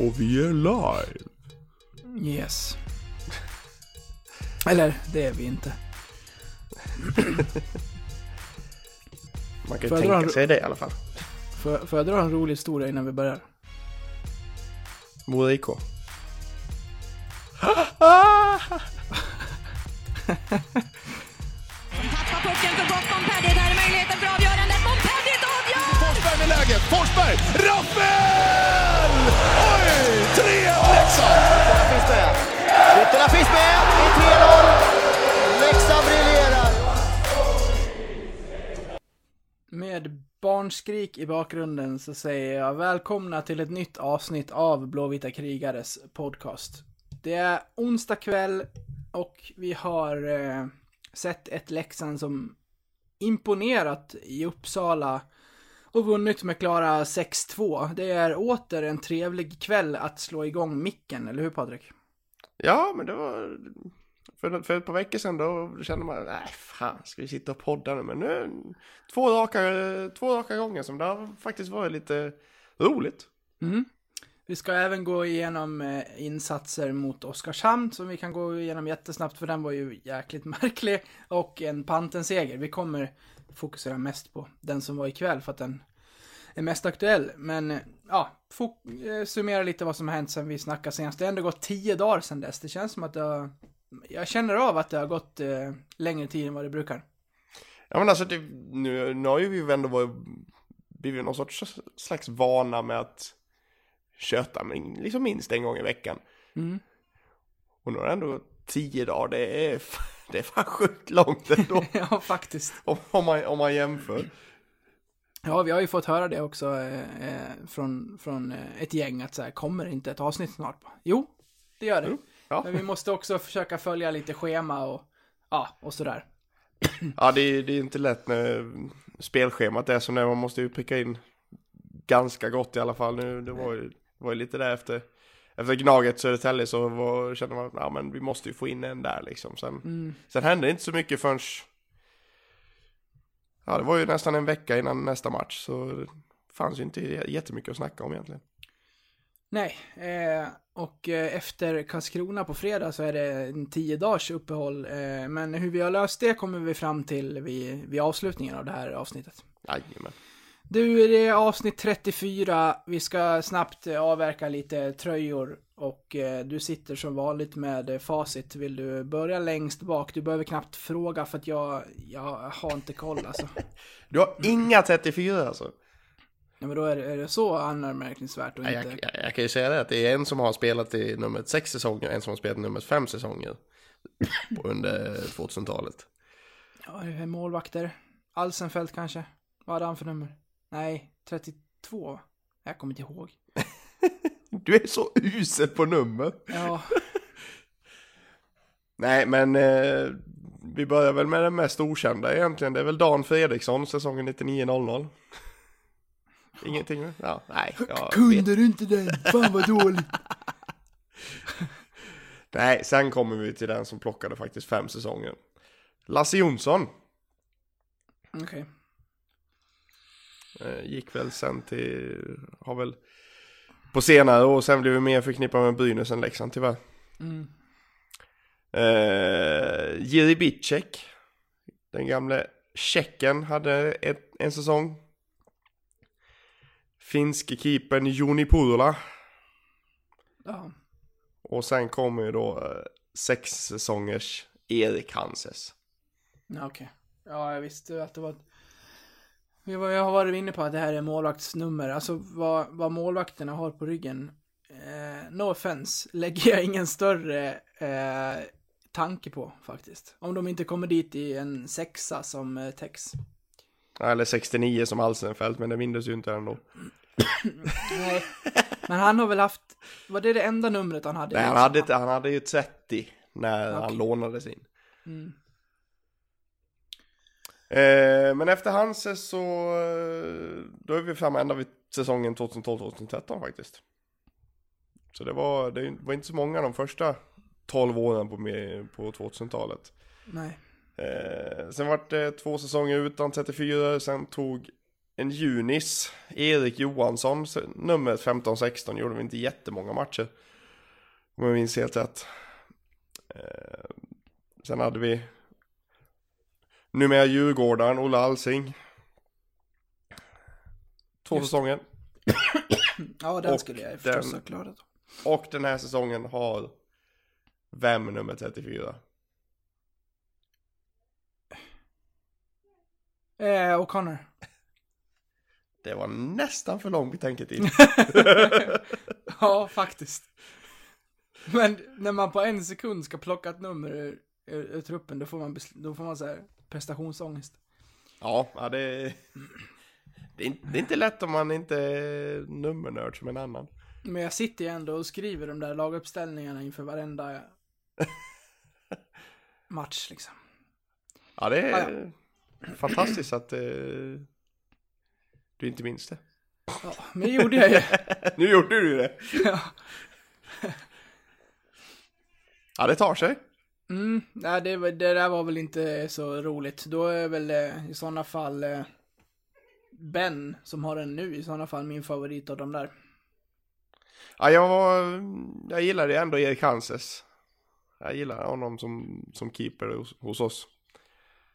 Och vi är live. Yes. Eller, det är vi inte. Man kan ju Får jag dra tänka en- sig det i alla fall. Får, får jag dra en rolig historia innan vi börjar? Mora IK. Rappel! Oj! 3-1 Leksand! finns med. Ytterna finns med. Det är 3-0. Leksand briljerar. Med barnskrik i bakgrunden så säger jag välkomna till ett nytt avsnitt av Blåvita krigares podcast. Det är onsdag kväll och vi har eh, sett ett Leksand som imponerat i Uppsala och vunnit med klara 6-2. Det är åter en trevlig kväll att slå igång micken, eller hur Patrik? Ja, men det var... För, för ett par veckor sedan då kände man, nej fan, ska vi sitta och podda nu? Men nu, två raka, två raka gånger som det har faktiskt varit lite roligt. Mm. Vi ska även gå igenom eh, insatser mot Oskarshamn som vi kan gå igenom jättesnabbt för den var ju jäkligt märklig. Och en pantenseger. Vi kommer fokusera mest på den som var ikväll för att den är mest aktuell. Men eh, ja, eh, summera lite vad som har hänt sen vi snackade senast. Det har ändå gått tio dagar sedan dess. Det känns som att det har... Jag känner av att det har gått eh, längre tid än vad det brukar. Ja men alltså det, nu, nu har ju vi ändå varit, blivit någon sorts slags vana med att köta men liksom minst en gång i veckan. Mm. Och nu har det ändå tio dagar, det är, det är fan sjukt långt ändå. ja, faktiskt. om, om, man, om man jämför. Ja, vi har ju fått höra det också eh, eh, från, från eh, ett gäng att så här, kommer inte ett avsnitt snart? Jo, det gör det. Ja. Men vi måste också försöka följa lite schema och, ja, och sådär. Ja, det är, det är inte lätt när spelschemat är som det. Man måste ju pricka in ganska gott i alla fall. Nu, det var ju, det var ju lite där efter, efter Gnaget Södertälje så var, kände man att ja, men vi måste ju få in en där liksom. Sen, Mm. sen hände det inte så mycket förrän Ja, det var ju nästan en vecka innan nästa match så det fanns ju inte jättemycket att snacka om egentligen. Nej, eh, och eh, efter Karlskrona på fredag så är det en tio dagars uppehåll. Eh, men hur vi har löst det kommer vi fram till vid, vid avslutningen av det här avsnittet. Jajamän. Du, det är avsnitt 34. Vi ska snabbt eh, avverka lite tröjor och eh, du sitter som vanligt med eh, facit. Vill du börja längst bak? Du behöver knappt fråga för att jag, jag har inte koll alltså. Du har inga 34 alltså? Ja, men då är det, är det så anmärkningsvärt och inte... jag, jag, jag kan ju säga det att det är en som har spelat i nummer sex säsonger, en som har spelat i nummer fem säsonger under 2000-talet. Ja, målvakter. Alsenfelt kanske? Vad hade han för nummer? Nej, 32. Jag kommer inte ihåg. Du är så usel på nummer. Ja, Nej, men eh, vi börjar väl med den mest okända egentligen. Det är väl Dan Fredriksson, säsongen 99-00. Ingenting? Ja, nej. Kunde du inte den? Fan vad dåligt. Nej, sen kommer vi till den som plockade faktiskt fem säsonger. Lasse Jonsson Okej. eh, gick väl sen till, har väl på senare år sen blev vi mer förknippade med Brynäs än Leksand tyvärr. Mm. Eh, Jiri Bicek, den gamle tjecken, hade ett, en säsong. Finske keepern Joni Purla. Ja. Och sen kommer ju då eh, sex säsongers Erik Hanses. Ja, okej. Ja, jag visste att det var... Vi var- Jag har varit inne på att det här är målvaktsnummer. Alltså vad, vad målvakterna har på ryggen. Eh, no offense, lägger jag ingen större eh, tanke på faktiskt. Om de inte kommer dit i en sexa som eh, Tex. Eller 69 som Alsenfelt, men det mindes ju inte ändå. Nej. Men han har väl haft... Var det det enda numret han hade? Nej, han hade, han hade ju 30 när han Okej. lånades in. Mm. Eh, men efter Hanses så, eh, då är vi framme ända vid säsongen 2012-2013 faktiskt. Så det var, det var inte så många de första 12 åren på, på 2000-talet. Nej. Eh, sen var det två säsonger utan 34, sen tog en Junis, Erik Johansson, nummer 15-16, gjorde vi inte jättemånga matcher. Om jag minns helt rätt. Eh, sen hade vi numera Djurgårdaren, Olle Alsing. Två Just. säsonger. Ja, den Och skulle jag förstås ha klarat. Och den här säsongen har Vem nummer 34? Eh, O'Connor. Det var nästan för lång betänketid. ja, faktiskt. Men när man på en sekund ska plocka ett nummer ur, ur, ur truppen, då får man, då får man så här prestationsångest. ja, ja det, är, det, är inte, lätt om man inte är nummernörd som en annan. Men jag sitter ju ändå och skriver de där laguppställningarna inför varenda match liksom. Ja, det Ja, är fantastiskt att eh, du inte minns det. Ja, men det gjorde jag ju. Nu gjorde du det! Ja. Ja, det tar sig. Mm, nej, det, det där var väl inte så roligt. Då är väl eh, i sådana fall eh, Ben, som har den nu, i sådana fall min favorit av de där. Ja, jag, jag gillade ändå Erik Hanses. Jag gillar honom som, som keeper hos, hos oss.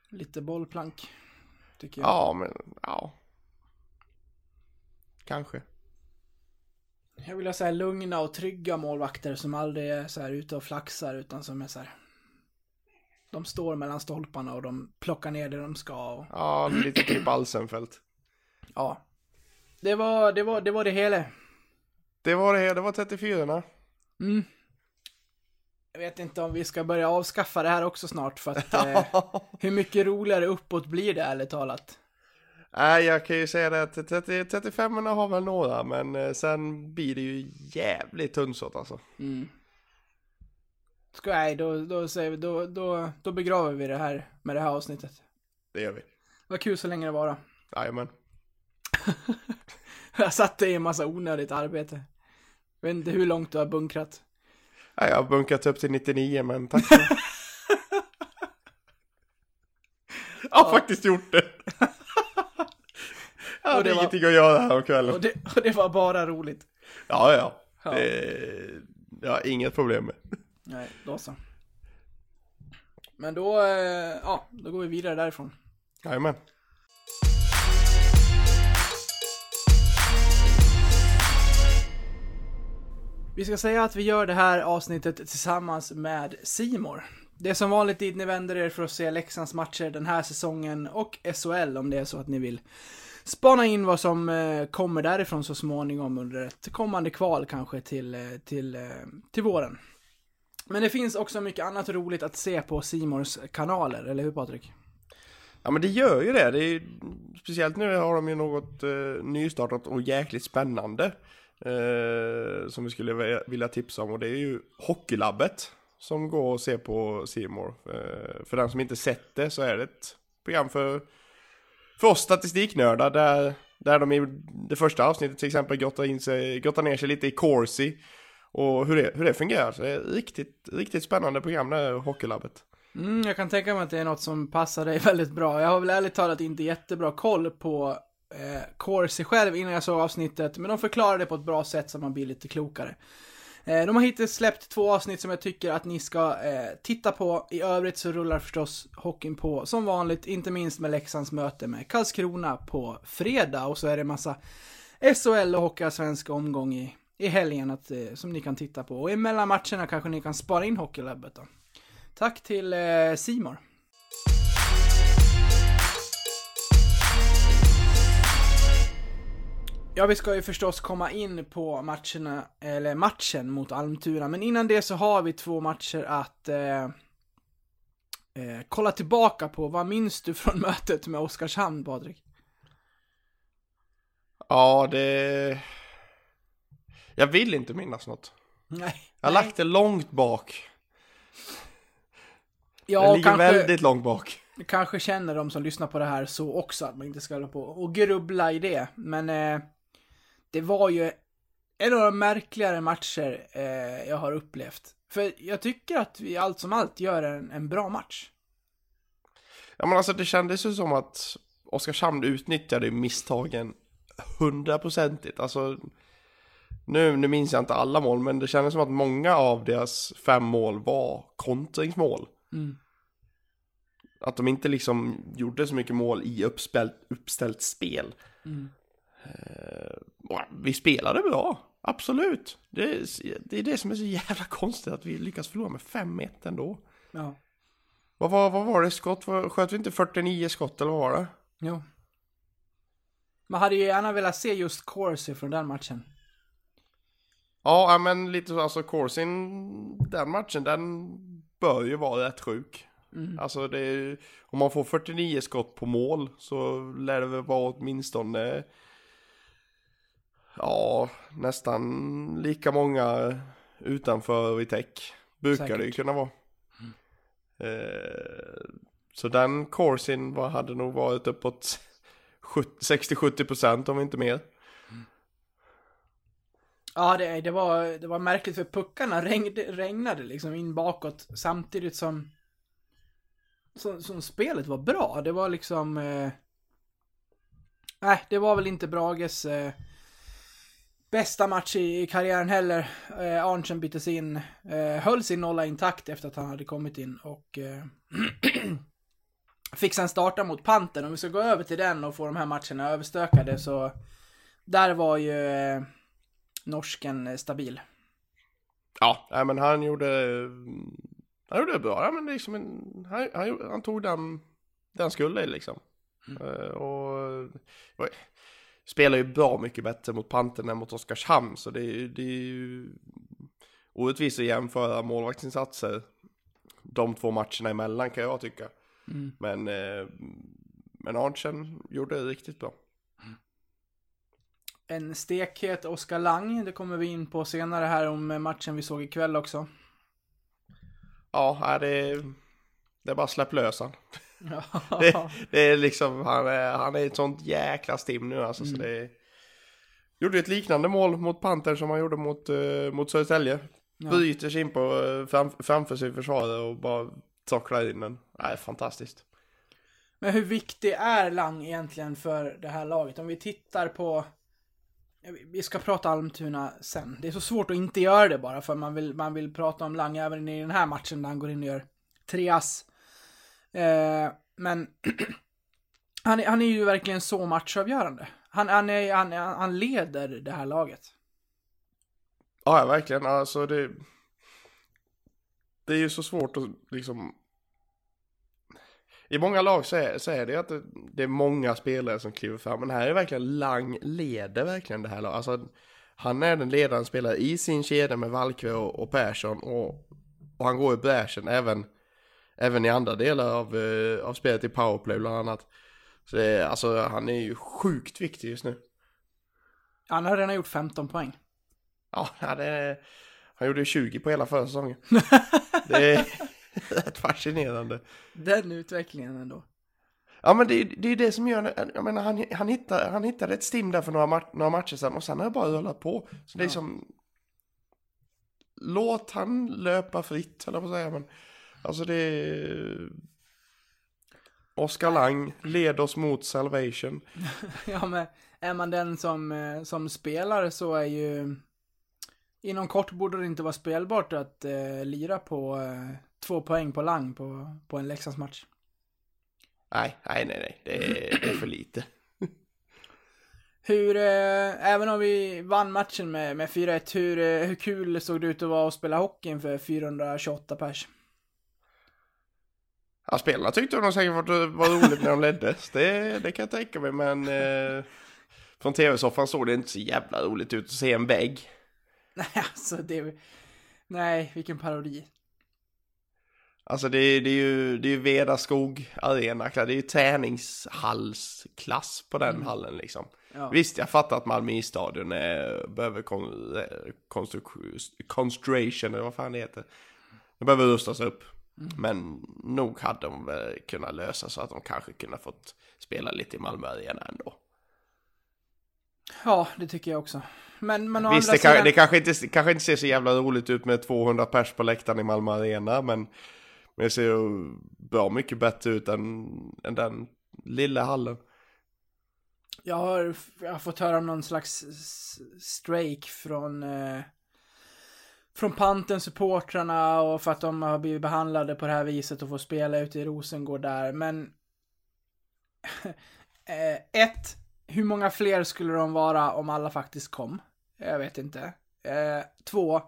Lite bollplank, tycker jag. Ja, men ja. Kanske. Jag vill ha så här lugna och trygga målvakter som aldrig är så här ute och flaxar, utan som är så här. De står mellan stolparna och de plockar ner det de ska. Och, Ja, lite typ Alsenfelt. ja. Det var det, var, det, var det hela. Det var det, det var 34 Mm. Jag vet inte om vi ska börja avskaffa det här också snart för att eh, hur mycket roligare uppåt blir det ärligt talat? Nej, jag kan ju säga det att 30, 35 har väl några, men eh, sen blir det ju jävligt tunnsått alltså. Mm. Ska, nej, då, då, säger vi, då, då, då begraver vi det här med det här avsnittet. Det gör vi. Var kul så länge det var. Jajamän. Jag satte i en massa onödigt arbete. Jag vet inte hur långt du har bunkrat. Nej, jag har bunkat upp till 99, men tack. Jag har faktiskt gjort det. Jag hade det var- ingenting att göra här om kvällen. Och det, och det var bara roligt. Ja, ja. Ja. Det, jag har inget problem med. Nej, då så. Men då, eh, ja, då går vi vidare därifrån. Jajamän. Vi ska säga att vi gör det här avsnittet tillsammans med Simor. Det är som vanligt dit ni vänder er för att se Leksands matcher den här säsongen och SHL om det är så att ni vill spana in vad som eh, kommer därifrån så småningom under ett kommande kval kanske till, eh, till, till våren. Men det finns också mycket annat roligt att se på Simors kanaler, eller hur Patrik? Ja men det gör ju det. det är, speciellt nu har de ju något eh, nystartat och jäkligt spännande. Eh, som vi skulle vilja- vilja tipsa om och det är ju Hockeylabbet. Som går att se på Simor. Eh, för den som inte sett det så är det ett program för, för oss statistiknördar där, där de i det första avsnittet till exempel grottar, in sig, grottar ner sig lite i Corsi. Och hur det, hur det fungerar. Så det är ett riktigt, riktigt spännande program det här Hockeylabbet. Mm, jag kan tänka mig att det är något som passar dig väldigt bra. Jag har väl ärligt talat inte jättebra koll på eh, Corsi själv innan jag såg avsnittet, men de förklarar det på ett bra sätt så man blir lite klokare. Eh, de har hittills släppt två avsnitt som jag tycker att ni ska eh, titta på. I övrigt så rullar förstås hockeyn på som vanligt, inte minst med Leksands möte med Karlskrona på fredag och så är det massa SHL och Hockeyallsvenska omgång i, i helgen att, eh, som ni kan titta på. Och emellan matcherna kanske ni kan spara in Hockeylabbet då. Tack till eh, Simor. Ja, vi ska ju förstås komma in på matcherna, eller matchen mot Almtuna, men innan det så har vi två matcher att eh, eh, kolla tillbaka på. Vad minns du från mötet med Oskarshamn, Patrik? Ja, det... Jag vill inte minnas något. Nej. Jag har lagt det långt bak. Ja, det ligger kanske, väldigt långt bak. kanske känner de som lyssnar på det här så också, att man inte ska hålla på och grubbla i det. Men eh, det var ju en av de märkligare matcher eh, jag har upplevt. För jag tycker att vi allt som allt gör en, en bra match. Ja men alltså det kändes ju som att Oskarshamn utnyttjade misstagen hundraprocentigt. Alltså, nu, nu minns jag inte alla mål, men det kändes som att många av deras fem mål var kontringsmål. Mm. Att de inte liksom gjorde så mycket mål i uppställt, uppställt spel. Mm. Eh, vi spelade bra, absolut. Det, är- det är det som är så jävla konstigt, att vi lyckas förlora med 5-1 ändå. Ja. Vad var, vad var det skott? Sköt vi inte 49 skott eller vad var det? Jo. Man hade ju gärna velat se just Corsi från den matchen. Ja, men lite så, alltså Corsin, den matchen, den bör ju vara rätt sjuk. Alltså det är, om man får 49 skott på mål så lär det väl vara åtminstone, ja, nästan lika många utanför i täck. Brukar det ju Säkert. kunna vara. Eh, så den Corsin hade nog varit uppåt 70 60-70% om inte mer. Ja, det, det, var, det var märkligt för puckarna regnade, regnade liksom in bakåt samtidigt som, som, som spelet var bra. Det var liksom... Eh, nej, det var väl inte Brages eh, bästa match i, i karriären heller. Eh, Arntzen byttes in, eh, höll sin nolla intakt efter att han hade kommit in och eh, fick sen starta mot Panten. Om vi ska gå över till den och få de här matcherna överstökade så där var ju eh, norsken eh, stabil. Ja, nej, men han gjorde, han gjorde det bra. Ja, men liksom en, han, han, han tog den, den skulle liksom. Eh, och och spelar ju bra mycket bättre mot Panten än mot Oskarshamn. Så det är, det är ju orättvist att jämföra målvaktsinsatser de två matcherna emellan kan jag tycka. Men, eh, men Arntzen gjorde det riktigt bra. En stekhet Oskar Lang, det kommer vi in på senare här om matchen vi såg ikväll också. Ja, det, det är bara släpp lös han. Ja. det, det är liksom, han är, han är ett sånt jäkla stim nu alltså. Så det är, gjorde ett liknande mål mot Panthern som han gjorde mot, uh, mot Södertälje. Bryter sig in på, eh, fram, framför sin försvarare och bara trocklar in den. Nej, fantastiskt. Men hur viktig är Lang egentligen för det här laget? Om vi tittar på... Vi ska prata Almtuna sen. Det är så svårt att inte göra det bara för man vill, man vill prata om Lang även i den här matchen där han går in och gör tre ass. Eh, men han, är, han är ju verkligen så matchavgörande. Han, han, är, han, han leder det här laget. Ja, ja, verkligen. Alltså det... Det är ju så svårt att liksom... I många lag så är, så är det att det, det är många spelare som kliver fram. Men här är verkligen Lang leder verkligen det här laget. Alltså, han är den ledande spelaren i sin kedja med Valkve och, och Persson. Och, och han går i bräschen även, även i andra delar av, eh, av spelet i powerplay bland annat. Så det alltså han är ju sjukt viktig just nu. Han har redan gjort 15 poäng. Ja, det han gjorde ju 20 på hela förra säsongen. Det rätt fascinerande. Den utvecklingen ändå. Ja men det, är- det är det som gör, jag menar han, han, hittade, han hittade ett stim där för några, ma- några matcher sedan och sen har jag bara rullat på. Så det är som, låt han löpa fritt jag på att säga men, alltså det är, Oskar Lang leder oss mot salvation. Ja, men är man den som, eh, som spelar så är ju... Inom kort borde det inte vara spelbart att eh, lira på eh, två poäng på lang på, på en Leksandsmatch. Nej, nej, nej, nej, det är, det är för lite. Hur, eh, även om vi vann matchen med, med 4-1, hur, eh, hur kul såg det ut att vara och spela hockey inför 428 pers? Ja, spelarna tyckte nog säkert att det var roligt när de ledde. Så Det, det kan jag tänka mig, men eh, från tv-soffan såg det inte så jävla roligt ut att se en vägg. Nej, alltså det... Nej, vilken parodi. Alltså det, det är ju, det är ju Vedaskog arena, det är ju träningshallsklass på den hallen liksom. Ja. Visst, jag fattar att Malmö stadion är, behöver kon, eh, construction, eller vad fan det heter. Det behöver rustas upp. Men nog hade de väl kunnat lösa så att de kanske kunde fått spela lite i Malmö arena ändå. Ja, det tycker jag också. Men, men Visst, det, kan, sidan... det kanske, inte, kanske inte ser så jävla roligt ut med 200 pers på läktaren i Malmö Arena, men, men det ser ju bra mycket bättre ut än, än den lilla hallen. Jag har, jag har fått höra om någon slags strejk från eh, från Panten supportrarna och för att de har blivit behandlade på det här viset och får spela ute i Rosengård där. Men eh, ett, hur många fler skulle de vara om alla faktiskt kom? Jag vet inte. Eh, två,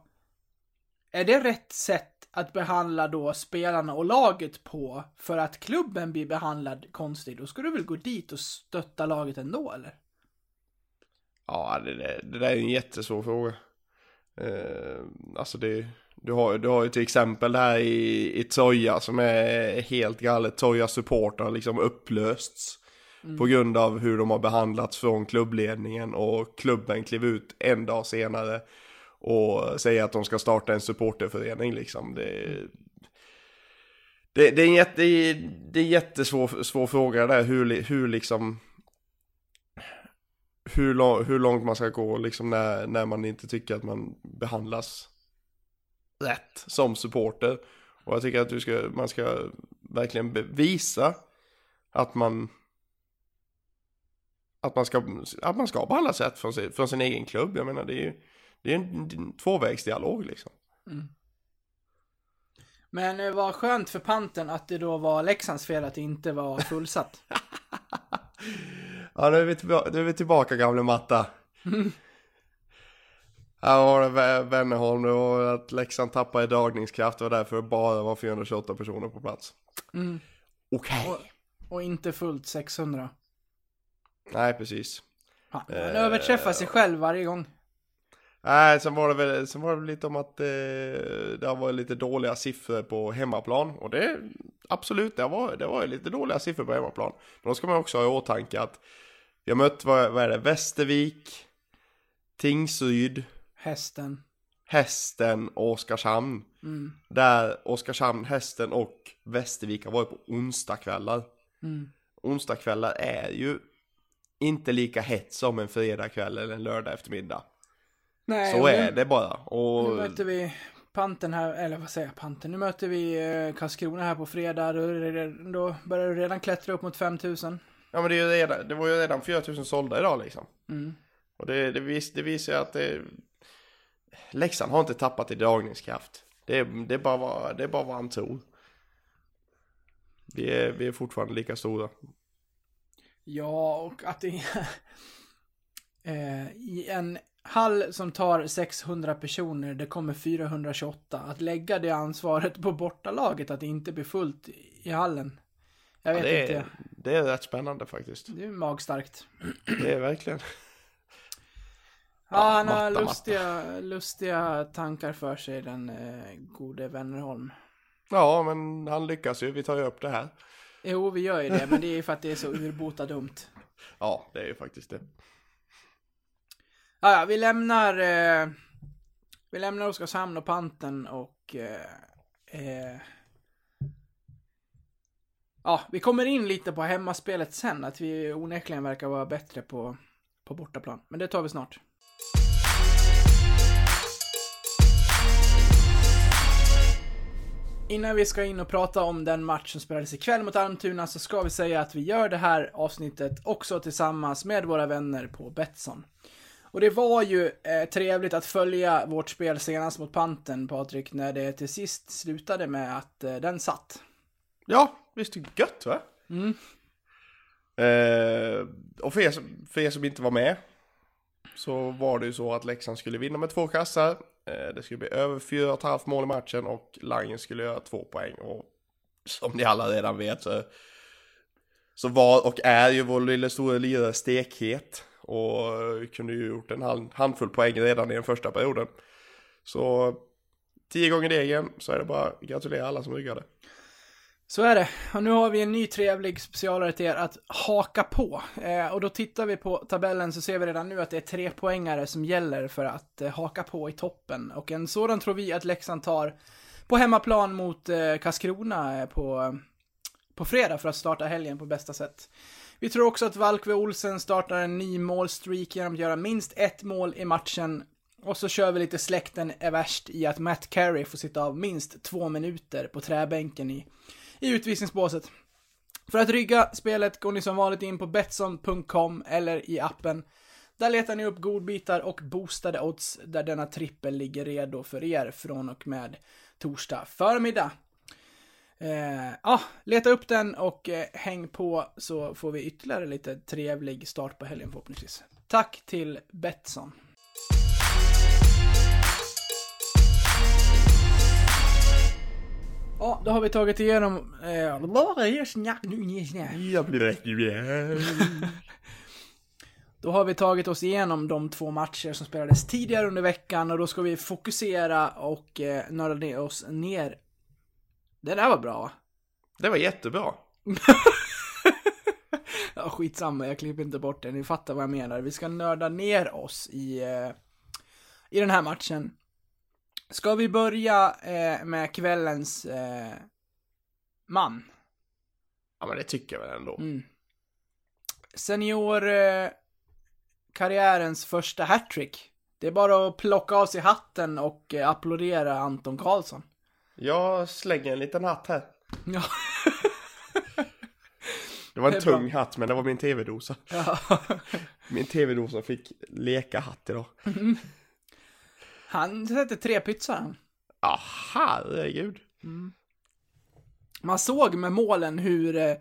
är det rätt sätt att behandla då spelarna och laget på för att klubben blir behandlad konstigt? Då ska du väl gå dit och stötta laget ändå eller? Ja, det, det, det där är en jättesvår fråga. Eh, alltså det, du har, du har ju till exempel det här i, i Troja som är helt galet. Troja supporter har liksom upplösts. På grund av hur de har behandlats från klubbledningen och klubben klev ut en dag senare och säga att de ska starta en supporterförening liksom. Det, det, det är en jätte, det är en jättesvår svår fråga där hur, hur liksom hur, lång, hur långt man ska gå liksom när, när man inte tycker att man behandlas rätt som supporter. Och jag tycker att du ska, man ska verkligen bevisa att man att man ska, att man ska behandlas rätt från sin, från sin egen klubb. Jag menar det är ju det är en, en tvåvägsdialog liksom. Men det var skönt för panten att det då var Leksands fel att det inte var fullsatt. Ja nu är vi tillbaka, nu är vi tillbaka gamle matta. Här var det Wennerholm, var att Leksand tappade i dragningskraft, var därför bara var 428 personer på plats. Mm. Okej. Och, och inte fullt 600. Nej precis. Han, han överträffar sig själv varje gång. Nej, sen var det väl, sen var det väl lite om att eh, det varit lite dåliga siffror på hemmaplan. Och det, absolut, det var, det var lite dåliga siffror på hemmaplan. Men då ska man också ha i åtanke att vi har mött, vad, vad är det, Västervik, Tingsryd, Hästen. Hästen och Oskarshamn. Mm. Där Oskarshamn, Hästen och Västervik har varit på onsdagskvällar. Mm. Onsdagskvällar är ju inte lika hett som en fredagkväll eller en lördag eftermiddag. Nej, Så är det bara. Och... Nu möter vi panten här, eller vad säger jag, panten? Nu möter vi eh, Karlskrona här på fredag. Då, börjar du redan klättra upp mot 5000. Ja men det, är ju redan, det var ju redan 4000 sålda idag liksom. Mm. Och det, det, vis, det visar ju att det, Leksand har inte tappat i dragningskraft. Det, det, är bara, vad- det är bara vad han tror. Vi är, vi är fortfarande lika stora. Ja, och att det eh, i en hall som tar 600 personer, det kommer 428. Att lägga det ansvaret på bortalaget, att det inte blir fullt i hallen. Jag vet det, inte. är, det är rätt spännande faktiskt. Det är magstarkt. Det är verkligen. Ja, Ja, han har matta, lustiga, lustiga tankar för sig, den eh, gode Wennerholm. Ja men han lyckas ju, vi tar ju upp det här. Jo, vi gör ju det, men det är ju för att det är så urbota dumt. Ja, det är ju faktiskt det. Ja, ja, vi lämnar... Eh, vi lämnar Oskarshamn och Panten och... Eh, eh, ja, vi kommer in lite på hemmaspelet sen, att vi onekligen verkar vara bättre på, på bortaplan. Men det tar vi snart. Innan vi ska in och prata om den match som spelades ikväll mot Almtuna så ska vi säga att vi gör det här avsnittet också tillsammans med våra vänner på Betsson. Och det var ju eh, trevligt att följa vårt spel senast mot Panten, Patrik, när det till sist slutade med att eh, den satt. Ja, visst är det gött va? Mm. Eh, och för er, som, för er som inte var med så var det ju så att Leksand skulle vinna med två kassar. Eh, det skulle bli över 4,5 mål i matchen och Langen skulle göra två poäng. Och som ni alla redan vet så, så var och är ju vår lilla stora lirare stekhet. Och eh, kunde ju gjort en handfull poäng redan i den första perioden. Så tio gånger degen så är det bara att gratulera alla som ryggade. Så är det. Och nu har vi en ny trevlig specialare till er att haka på. Eh, och då tittar vi på tabellen så ser vi redan nu att det är tre poängare som gäller för att eh, haka på i toppen. Och en sådan tror vi att Leksand tar på hemmaplan mot eh, Karlskrona eh, på, på fredag för att starta helgen på bästa sätt. Vi tror också att Valkve Olsen startar en ny målstreak genom att göra minst ett mål i matchen. Och så kör vi lite släkten är värst i att Matt Carey får sitta av minst två minuter på träbänken i, i utvisningsbåset. För att rygga spelet går ni som vanligt in på Betsson.com eller i appen. Där letar ni upp godbitar och boostade odds där denna trippel ligger redo för er från och med torsdag förmiddag. Eh, ah, leta upp den och eh, häng på så får vi ytterligare lite trevlig start på helgen förhoppningsvis. Tack till Betsson. Ja, då har vi tagit igenom... Eh, Då har vi tagit oss igenom de två matcher som spelades tidigare under veckan och då ska vi fokusera och eh, nörda ner oss ner. Det där var bra va? Det var jättebra. Ja, skitsamma, jag klipper inte bort det. Ni fattar vad jag menar. Vi ska nörda ner oss i, eh, i den här matchen. Ska vi börja eh, med kvällens eh, man? Ja men det tycker jag väl ändå. Mm. Senior eh, karriärens första hattrick. Det är bara att plocka av sig hatten och eh, applådera Anton Karlsson. Jag slänger en liten hatt här. Ja. Det var en Det är bra. tung hatt men det var min tv-dosa. ja. Min tv-dosa fick leka hatt idag. Han sätter tre pytsar. Ja, herregud. Man såg med målen hur, eh,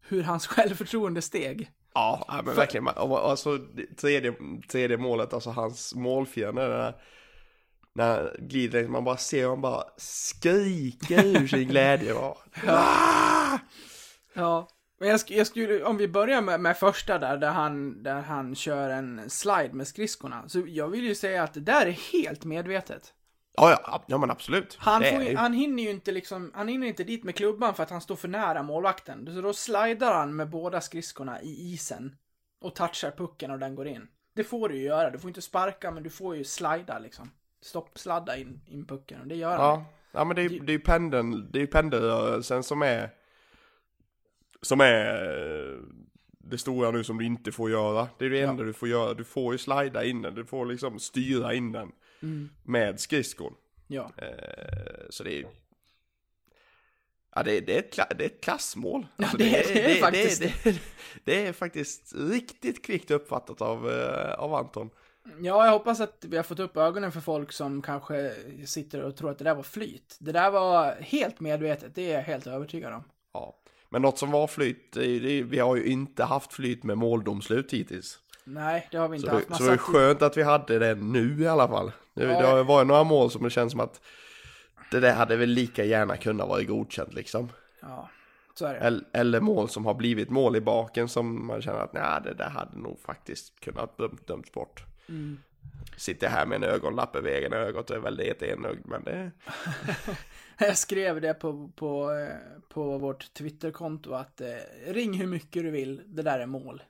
hur hans självförtroende steg. Ja, men verkligen. man- och- Alltså tredje, tredje målet, alltså hans målfiende, den där, när glider, man bara ser honom bara skrika ur sin glädje. Bara. Ah! Ja. Men jag, sk- jag skulle, om vi börjar med, med första där, där han, där han kör en slide med skridskorna. Så jag vill ju säga att det där är helt medvetet. Ja, ja, ja men absolut. Han, får ju- han hinner ju inte liksom, han hinner inte dit med klubban för att han står för nära målvakten. Så då slidar han med båda skridskorna i isen. Och touchar pucken och den går in. Det får du ju göra, du får inte sparka men du får ju slida liksom. Stoppsladda in, in pucken och det gör han. Ja, ja men det är, det är ju pendeln, det är ju pendelrörelsen som är som är eh, det stora nu som du inte får göra. Det är det enda du får göra. Du får ju slida in den, du får liksom styra in den med skridskon. Ja. Eh, så det är ju Ja, det är, det, är ett, det är ett klassmål. Ja, det är- det är faktiskt det, det, det är faktiskt riktigt kvickt uppfattat av, eh, av Anton. Ja, jag hoppas att vi har fått upp ögonen för folk som kanske sitter och tror att det där var flyt. Det där var helt medvetet, det är jag helt övertygad om. Ja. Men något som var flyt, det är, det är, vi har ju inte haft flyt med måldomslut hittills. Nej, det har vi inte Så haft. det, så det är skönt att vi hade det nu i alla fall. Det, Ja, det har varit några mål som det känns som att det där hade väl lika gärna kunnat vara godkänt liksom. Ja, så är det. Eller, eller mål som har blivit mål i baken som man känner att nej, det där hade nog faktiskt kunnat döm, dömts bort. Mm. Sitter här med en ögonlapp över egen ögat och är väldigt enögd men det... Jag skrev det på, på, eh, på vårt Twitterkonto att eh, ring hur mycket du vill, det där är mål.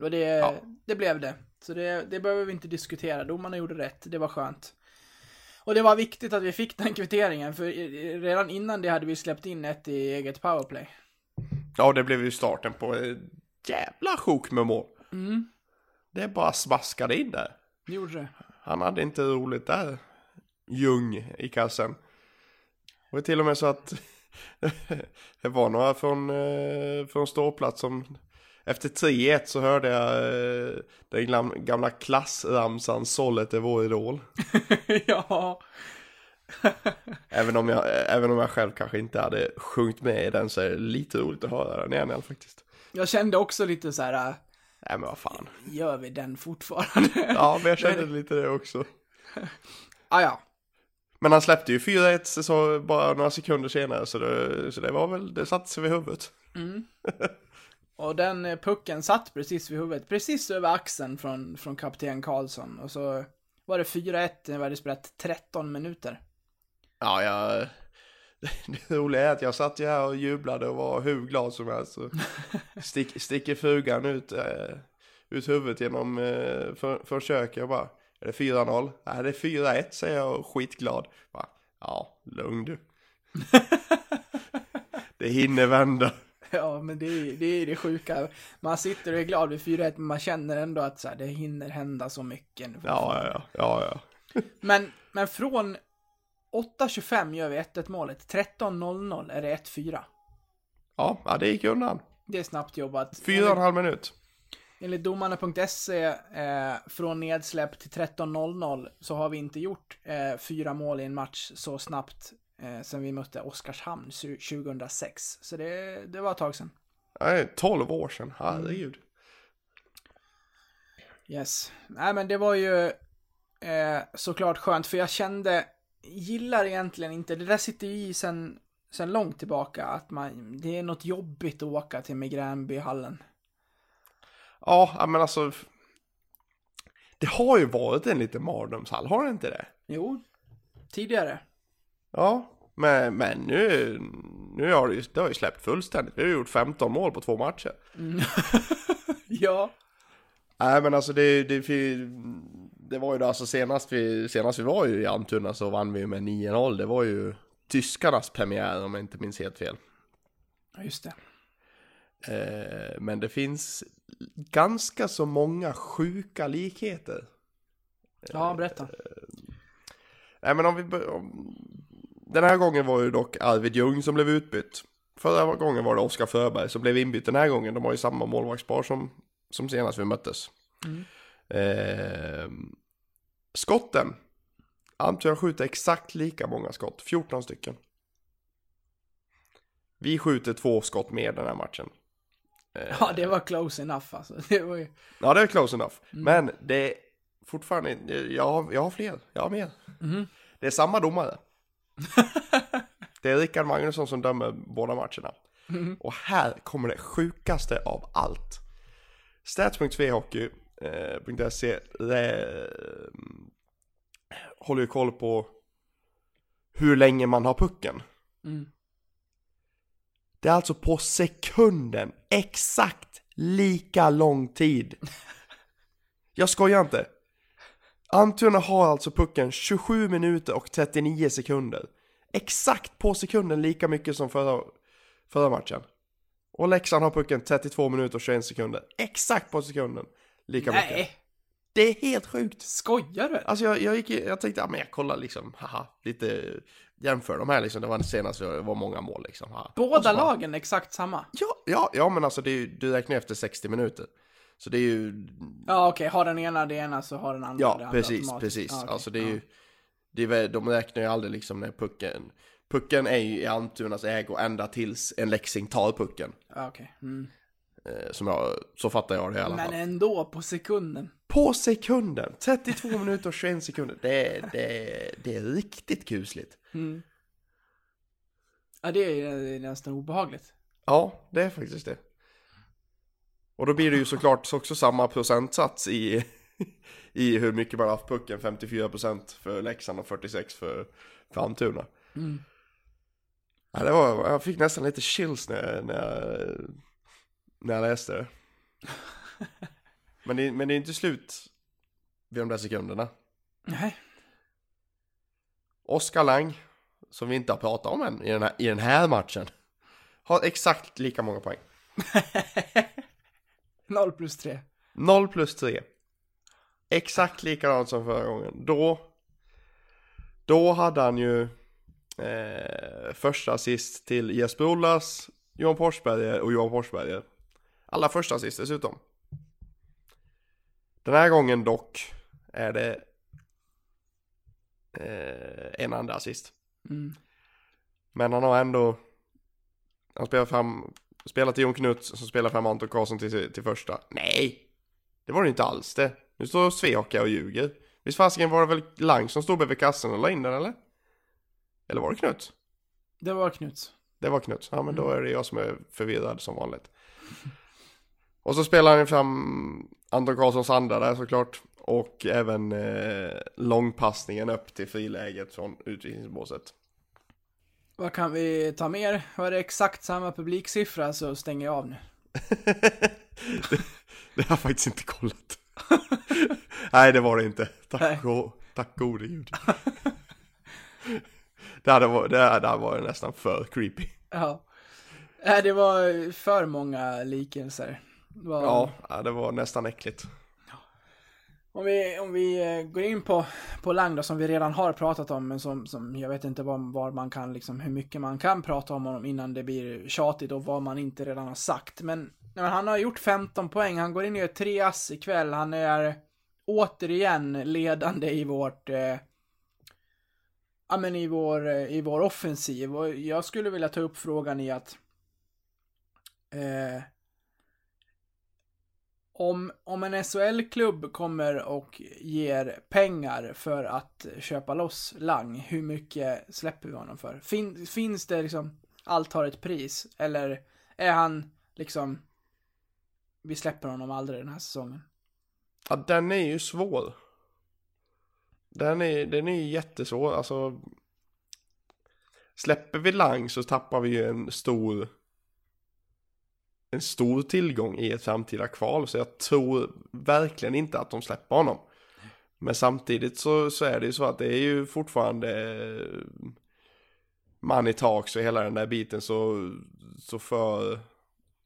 Och det, Ja. det blev det. Så det, det behöver vi inte diskutera. Domarna gjorde rätt, det var skönt. Och det var viktigt att vi fick den kvitteringen, för redan innan det hade vi släppt in ett i eget powerplay. Ja, det blev ju starten på ett jävla sjok med mål. Mm, Det bara smaskade in där. gjorde det. Han hade inte roligt där. Ljung i kassen. Det var till och med så att det var några från, eh, från ståplats som efter 3-1 så hörde jag eh, den gamla klassramsan Sollet är vår idol. ja. Även om, jag, även om jag själv kanske inte hade sjungit med i den så är det lite roligt att höra den igen faktiskt. Jag kände också lite så här. Nej men vad fan. gör vi den fortfarande? Ja men jag kände lite det också. ah, ja. Men han släppte ju 4-1 så bara några sekunder senare så det, så det var väl, det satte sig vid huvudet. Och den eh, pucken satt precis vid huvudet, precis över axeln från, från kapten Karlsson. Och så var det 4-1 när vi hade spelat 13 minuter. Ja, jag... Det roliga är att jag satt ju här och jublade och var hur glad som helst. Stick, sticker frugan ut, eh, ut huvudet genom eh, för, för köket och bara Är det 4-0? Nej, det är 4-1 säger jag och skitglad. Bara, ja, lugn du. det hinner vända. Ja, men det är det, är det sjuka. Man sitter och är glad vid 4-1, men man känner ändå att så här, det hinner hända så mycket. nu. Ja, ja, ja, ja, ja. Men, men från 8.25 gör vi 1-1 målet. 13.00 är det 1-4. Ja, ja, det gick undan. Det är snabbt jobbat. Fyra och en halv minut. Enligt domarna.se eh, från nedsläpp till 13.00 så har vi inte gjort eh, fyra mål i en match så snabbt eh, sen vi mötte Oskarshamn su- 2006. Så det, det var ett tag sedan. Nej, 12 år sedan. Herregud. Yes. Nej men det var ju eh, såklart skönt för jag kände, gillar egentligen inte, det där sitter ju i sen, sen långt tillbaka att man, det är något jobbigt att åka till Migränbyhallen. Ja, ja, men alltså. Det har ju varit en liten mardrömshall, har det inte det? Jo, tidigare. Ja, men, men nu, nu har det ju, det har ju släppt fullständigt. Vi har gjort 15 mål på två matcher. Ja. Nej men alltså det, det, det var ju då alltså senast vi, senast vi var ju i Almtuna så vann vi ju med 9-0. Det var ju tyskarnas premiär om jag inte minns helt fel. Ja, just det. Eh, men det finns ganska så många sjuka likheter. Ja, berätta. Nej men om vi om, Den här gången var det dock Arvid Ljung som blev utbytt. Förra gången var det Oskar Förberg som blev inbytt den här gången. De har ju samma målvaktspar som, som senast vi möttes. Eh, skotten. Almtuna skjuter exakt lika många skott, 14 stycken. Vi skjuter två skott mer den här matchen. Ja, det var close enough alltså. Det var ju... Ja, det är close enough. Men det är fortfarande, jag har, jag har fler, jag har mer. Det är samma domare. det är Rickard Magnusson som dömer båda matcherna. Och här kommer det sjukaste av allt. Stats.svehockey.se eh, håller ju koll på hur länge man har pucken. Det är alltså på sekunden exakt lika lång tid. Jag skojar inte. Almtuna har alltså pucken 27 minuter och 39 sekunder. Exakt på sekunden lika mycket som förra, förra matchen. Och Leksand har pucken 32 minuter och 21 sekunder. Exakt på sekunden lika mycket. Nej, Det är helt sjukt. skojar du? Alltså jag, jag, gick, jag tänkte, ja men jag kollar liksom, haha, lite, jämför de här liksom, det var senast det var många mål liksom. Haha. Båda så bara- lagen exakt samma? Ja, ja, ja men alltså det är ju, du räknar efter 60 minuter. Så det är ju, Ja, okej. Har den ena det ena så har den andra det ja andra precis, precis. Ja, okej. Alltså det är Ja. ju, det är, väl- de räknar ju aldrig liksom när pucken, pucken är ju i Almtunas ägo ända tills en Leksing tar pucken. Ja, okej. Mm. Eh, som jag, så fattar jag det i alla Men fall. ändå, på sekunden. På sekunden! 32 minuter och 21 sekunder. Det det det är riktigt kusligt. Ja, det är, nästan obehagligt. Ja, det är faktiskt det. Och då blir det ju såklart också samma procentsats i, i hur mycket man har haft pucken. 54% för Leksand och 46% för, för Almtuna. Ja, det var, jag fick nästan lite chills när, när, jag, när jag läste det. Men det, men det är inte slut vid de där sekunderna. Nej. Oskar Lang, som vi inte har pratat om än i den här, i den här matchen, har exakt lika många poäng. 0 plus 3. 0 plus 3. Exakt likadant som förra gången. Då, då hade han ju eh, första assist till Jesper Ollas, Johan Forsberger och Johan Forsberger. Alla första assist dessutom. Den här gången dock är det eh, en andra assist. Men han har ändå, han spelar fram, spelar till Jon Knuts som spelar fram Anton Karlsson till, till första. Nej! Det var det inte alls det. Nu står Svehockey och ljuger. Visst fasiken var det väl Lang som stod bredvid kassen och la in den eller? Eller var det Knut? Det var Knuts. Det var Knut. Ja men då är det jag som är förvirrad som vanligt. Och så spelar han fram Anton Karlssons andra där såklart. Och även eh, långpassningen upp till friläget från utvisningsbåset. Vad kan vi ta mer? Var det exakt samma publiksiffra så stänger jag av nu. det, det har jag faktiskt inte kollat. Nej, det var det inte. Tack, Nej. tack gode gud. det, hade varit, det hade varit nästan för creepy. Ja. Nej, det var för många likelser. Var... Ja, det var nästan äckligt. Om vi, om vi eh, går in på, på Lang då, som vi redan har pratat om, men som, som jag vet inte var, var man kan, liksom, hur mycket man kan prata om honom innan det blir tjatigt och vad man inte redan har sagt. Men, men han har gjort 15 poäng, han går in och gör tre ass ikväll, han är återigen ledande i vårt eh, Ja men i vår, eh, i vår offensiv och jag skulle vilja ta upp frågan i att eh, om, om en SHL-klubb kommer och ger pengar för att köpa loss Lang, hur mycket släpper vi honom för? Fin, finns det liksom, allt har ett pris? Eller är han liksom, vi släpper honom aldrig den här säsongen? Ja, den är ju svår. Den är, den är ju jättesvår, alltså. Släpper vi Lang så tappar vi ju en stor en stor tillgång i ett framtida kval. Så jag tror verkligen inte att de släpper honom. Men samtidigt så, så är det ju så att det är ju fortfarande eh, money talks och hela den där biten så, så för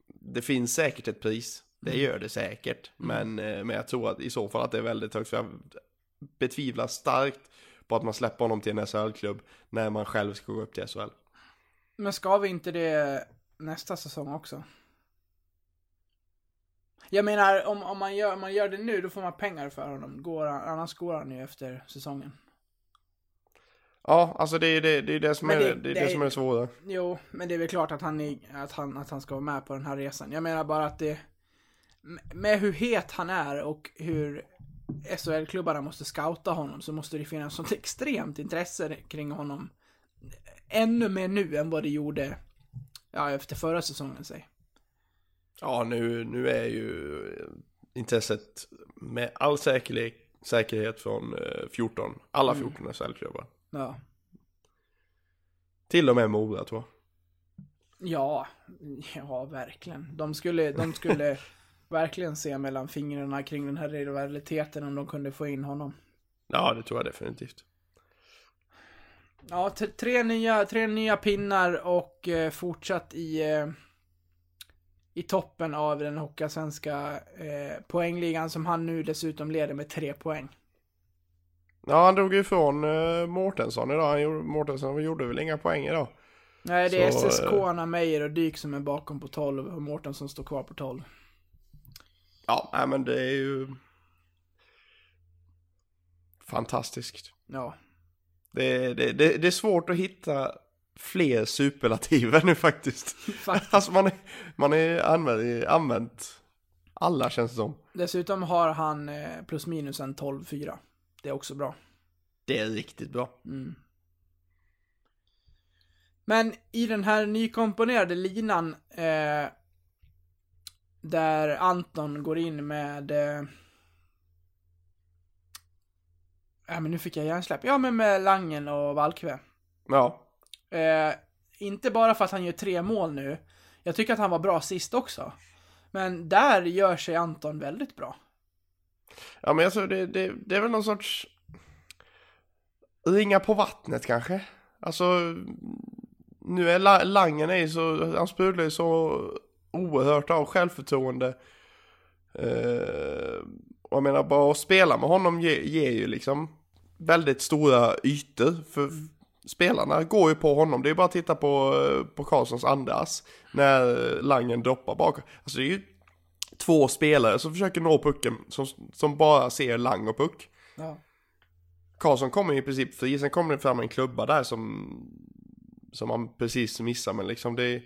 det finns säkert ett pris. Det gör det säkert. Men, eh, men jag tror att i så fall att det är väldigt högt. För jag betvivlar starkt på att man släpper honom till en SHL-klubb när man själv ska gå upp till SHL. Men ska vi inte det nästa säsong också? Jag menar, om, om, man, gör, om man gör det nu, då får man pengar för honom. Går han, annars går han ju efter säsongen. Ja, alltså det är det, det, är det som Men är det- det, är det som är svåra. Jo, men det är väl klart att han, är, att, han, att han ska vara med på den här resan. Jag menar bara att det... Med hur het han är och hur SHL-klubbarna måste scouta honom så måste det finnas sånt extremt intresse kring honom. Ännu mer nu än vad det gjorde ja, efter förra säsongen, säg. Ja, nu, nu är ju intresset med all säkerhet, säkerhet från eh, 14, alla 14 SHL-klubbar. Ja. Till och med Mora tror jag. Ja, ja verkligen. De skulle, de skulle verkligen se mellan fingrarna kring den här rivaliteten om de kunde få in honom. Ja, det tror jag definitivt. Ja, tre nya, tre nya pinnar och eh, fortsatt i, eh, i toppen av den hockeyallsvenska eh, poängligan som han nu dessutom leder med tre poäng. Ja, han drog ju ifrån eh, Mårtensson idag. Han gjorde, Mårtensson gjorde väl inga poäng idag. Nej, det är Så, SSK, eh, Anna Meijer och Dyk som är bakom på 12 och Mårten som står kvar på 12. Ja, nej men det är ju fantastiskt. Ja, Det, det, det, det är svårt att hitta fler superlativer nu faktiskt. faktiskt. Alltså man är, man är använt, använt alla känns det som. Dessutom har han eh, plus minus en 12-4. Det är också bra. Det är riktigt bra. Mm. Men i den här nykomponerade linan eh, där Anton går in med eh, Ja men nu fick jag hjärnsläpp. Ja men med Langen och Valkve. Ja, Eh, inte bara för att han gör tre mål nu. Jag tycker att han var bra sist också. Men där gör sig Anton väldigt bra. ja men jag tror det, det, det är väl någon sorts ringa på vattnet kanske. Alltså nu är La- Langen är så, han sprudlar ju så oerhört av självförtroende. Eh, och jag menar bara att spela med honom ger, ger ju liksom väldigt stora ytor för spelarna går ju på honom. Det är bara att titta på, eh, på Karlssons andas när Langen droppar bak. Alltså det är ju två spelare som försöker nå pucken som, som bara ser Lang och puck. Ja. Karlsson kommer i princip fri, sen kommer det fram en klubba där som som han precis missar men liksom det är,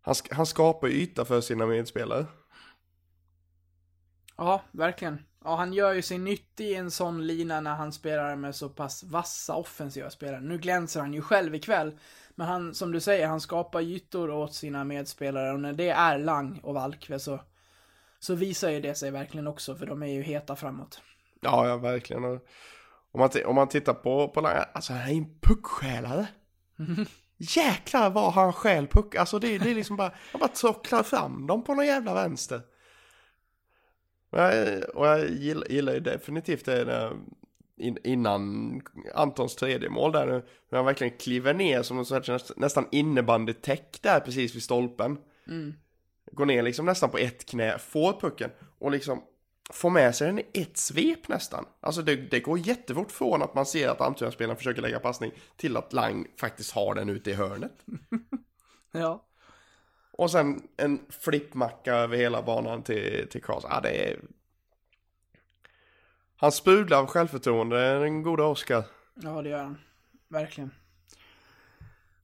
han, han skapar yta för sina medspelare. Ja, verkligen. Ja, han gör ju sig nyttig i en sån lina när han spelar med så pass vassa offensiva spelare. Nu glänser han ju själv ikväll. Men han, som du säger, han skapar ytor åt sina medspelare och när det är Lang och Valkve så, så visar ju det sig verkligen också för de är ju heta framåt. Ja, ja verkligen. Och om, man, om man tittar på, på Lang, alltså han är en puckstjälare. Jäklar vad han stjäl puck, alltså det, det är liksom bara, han bara trocklar fram dem på någon jävla vänster. Och jag, gillar, gillar ju definitivt det där in, innan Antons tredje mål där nu. När han verkligen kliver ner som en sorts näst- nästan innebandytäck där precis vid stolpen. Går ner liksom nästan på ett knä, får pucken och liksom få med sig den i ett svep nästan. Alltså det, det går jättefort från att man ser att Almtuna-spelaren försöker lägga passning till att Lang faktiskt har den ute i hörnet. Ja. Och sen en flippmacka över hela banan till, till Karlsson. Ja, det är... Han sprudlar av självförtroende, den goda Oskar. Ja, det gör han. Verkligen.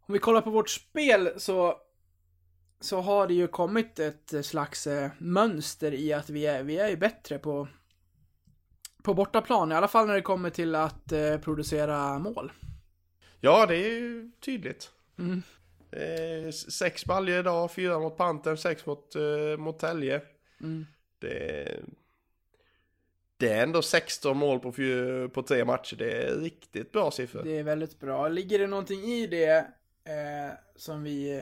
Om vi kollar på vårt spel så, så har det ju kommit ett slags eh, mönster i att vi är, vi är ju bättre på, på bortaplan. I alla fall när det kommer till att eh, producera mål. Ja, det är ju tydligt. Mm. Eh, sex baljor idag, fyra mot Pantern, sex mot, eh, mot Tälje. Mm. Det, det är ändå 16 mål på, på tre matcher. Det är riktigt bra siffror. Det är väldigt bra. Ligger det någonting i det eh, som vi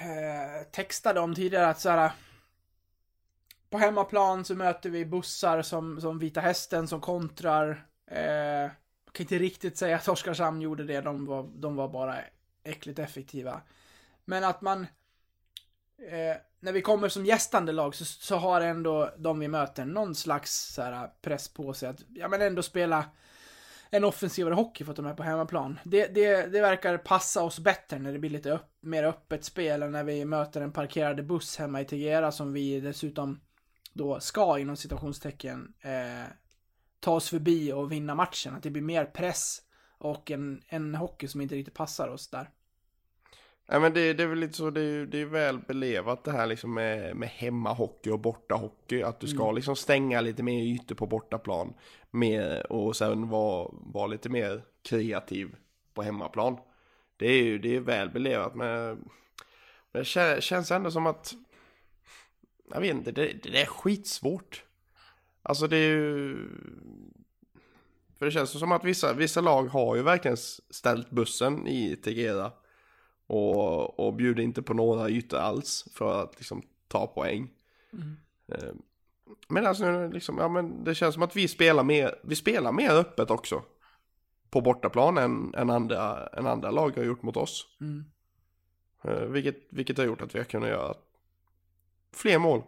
eh, textade om tidigare att så här, på hemmaplan så möter vi bussar som, som Vita Hästen som kontrar. Eh, jag kan inte riktigt säga att Oskarshamn gjorde det, de var, de var bara äckligt effektiva. Men att man, eh, när vi kommer som gästande lag så, så har ändå de vi möter någon slags så här, eh, press på sig att, ja men ändå spela en offensivare hockey för att de är på hemmaplan. Det, det, det verkar passa oss bättre när det blir lite upp, mer öppet spel än när vi möter en parkerade buss hemma i Tegera som vi dessutom då ska inom situationstecken eh, ta oss förbi och vinna matchen. Att det blir mer press och en, en hockey som inte riktigt passar oss där. Ja, men det, det är väl lite så, det är, det är väl belevat det här liksom med, med hemmahockey och bortahockey. Att du ska liksom stänga lite mer ytor på bortaplan. Mer, och sen vara vara lite mer kreativ på hemmaplan. Det är ju det är väl belevat men, men det kä- känns ändå som att jag vet inte, det, det är skitsvårt. Alltså det är ju för det känns som att vissa, vissa lag har ju verkligen ställt bussen i Tegera. Och, och bjuder inte på några ytor alls för att liksom ta poäng. Eh, Men alltså nu liksom, ja men det känns som att vi spelar mer, vi spelar mer öppet också. På bortaplan än, än, andra, än andra lag har gjort mot oss. Mm. Eh, Vilket, vilket har gjort att vi har kunnat göra fler mål.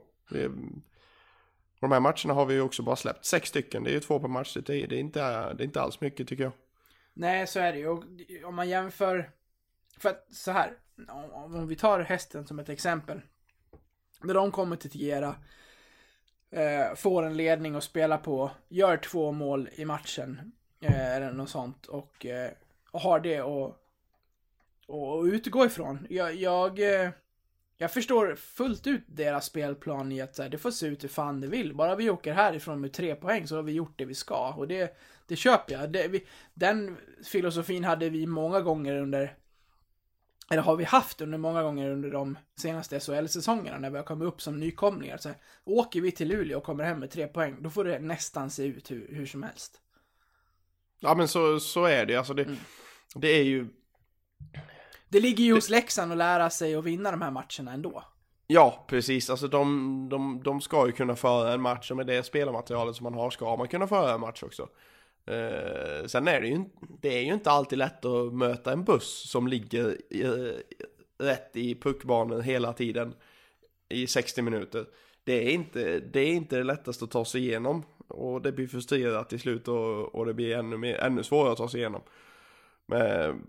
Och de här matcherna har vi ju också bara släppt sex stycken. Det är ju två per match. Det är, det är, inte, det är inte alls mycket tycker jag. Nej, så är det ju. Och Om man jämför... För att så här, om om vi tar hästen som ett exempel. När de kommer till Tegera, eh, får en ledning att spela på, gör två mål i matchen, eh, eller något sånt, och, eh, och har det att och, och utgå ifrån. Jag, jag, eh, jag förstår fullt ut deras spelplan i att så här, det får se ut hur fan det vill. Bara vi åker härifrån med tre poäng så har vi gjort det vi ska. Och det, det köper jag. Det, vi, den filosofin hade vi många gånger under eller har vi haft under många gånger under de senaste SHL-säsongerna när vi har kommit upp som nykomlingar. Så här, åker vi till Luleå och kommer hem med tre poäng, då får det nästan se ut hur, hur som helst. Ja men så, så är det. Alltså det, det är ju Det ligger ju hos Leksand att lära sig att vinna de här matcherna ändå. Ja, precis. Alltså de, de, de ska ju kunna föra en match och med det spelarmaterialet som man har ska man kunna föra en match också. Eh, sen är det ju, inte- det är ju inte alltid lätt att möta en buss som ligger i, rätt i puckbanan hela tiden i 60 minuter. Det är inte det, är inte det lättaste att ta sig igenom och det blir frustrerat till slut och, och det blir ännu, mer, ännu svårare att ta sig igenom. Men,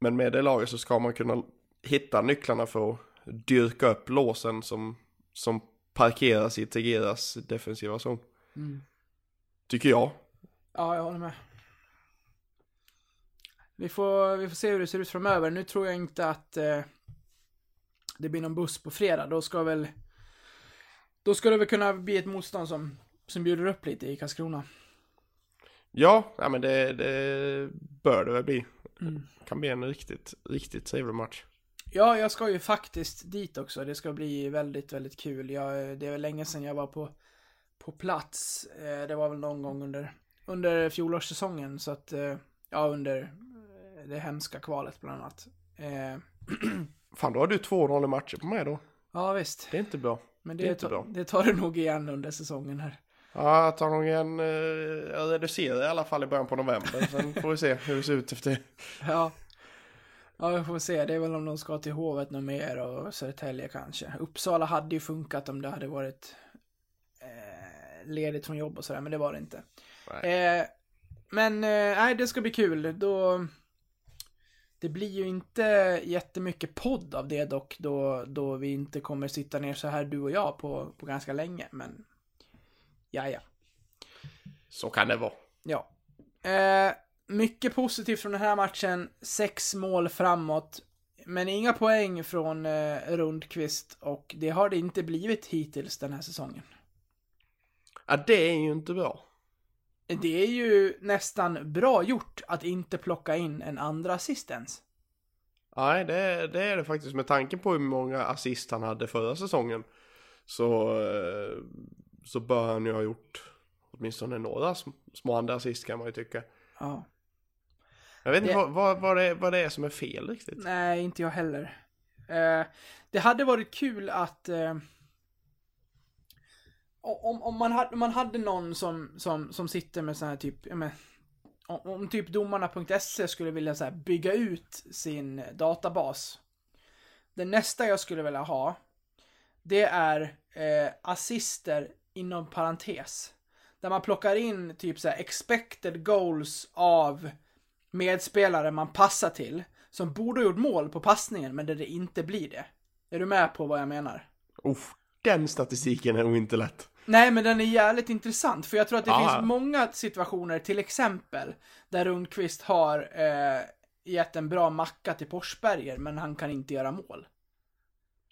men med det laget så ska man kunna hitta nycklarna för att dyrka upp låsen som, som parkeras i Tegeras defensiva zon. Tycker jag. Ja, jag håller med. Vi får, vi får se hur det ser ut framöver. Nu tror jag inte att eh, det blir någon buss på fredag. Då ska väl... Då ska det väl kunna bli ett motstånd som, som bjuder upp lite i Karlskrona. Ja, ja men det, det bör det väl bli. Kan bli en riktigt, riktigt trevlig match. Ja, jag ska ju faktiskt dit också. Det ska bli väldigt, väldigt kul. Jag, det är väl länge sedan jag var på, på plats. Eh, det var väl någon gång under, under fjolårssäsongen. Så att, eh, ja, under eh, det hemska kvalet bland annat. Fan, då har du 2-0 i matcher på mig då. ja, visst. Det är inte bra. Men Det är det, ta, det tar du nog igen under säsongen här. Ja, jag tar nog en, eh, jag reducerar i alla fall i början på november. Sen får vi se hur det ser ut efter det. Ja. Ja, vi får se. Det är väl om de ska till Hovet något mer och Södertälje kanske. Uppsala hade ju funkat om det hade varit ledigt från jobb och sådär, men det var det inte. Eh, men eh, nej, det ska bli kul. Då... Det blir ju inte jättemycket podd av det dock, då, då vi inte kommer sitta ner så här du och jag på, på ganska länge, men... Ja, ja. Så kan det vara. Ja. Eh, mycket positivt från den här matchen. Sex mål framåt. Men inga poäng från eh, Rundqvist och det har det inte blivit hittills den här säsongen. Ja, det är ju inte bra. Det är ju nästan bra gjort att inte plocka in en andra assist ens. Nej, det, är- det är det faktiskt med tanke på hur många assist han hade förra säsongen. Så, eh, så bör han ju ha gjort åtminstone några sm- små andra assist kan man ju tycka. Ja. Jag vet inte Det- vad, vad, vad, det, är- vad det är som är fel riktigt. Nej, inte jag heller. Eh, det hade varit kul att... Eh, om, om, man hade, man hade någon som, som, som sitter med sån här typ... Men, om, om typ domarna.se skulle vilja så här, bygga ut sin databas. Det nästa jag skulle vilja ha, det är eh, assister inom parentes. Där man plockar in typ så här expected goals av medspelare man passar till. Som borde ha gjort mål på passningen, men där det inte blir det. Är du med på vad jag menar? Uff, den statistiken är nog inte lätt. Nej, men den är jävligt intressant, för jag tror att det Ja. finns många situationer, till exempel, där Rundqvist har eh, gett en bra macka till Forsberger, men han kan inte göra mål.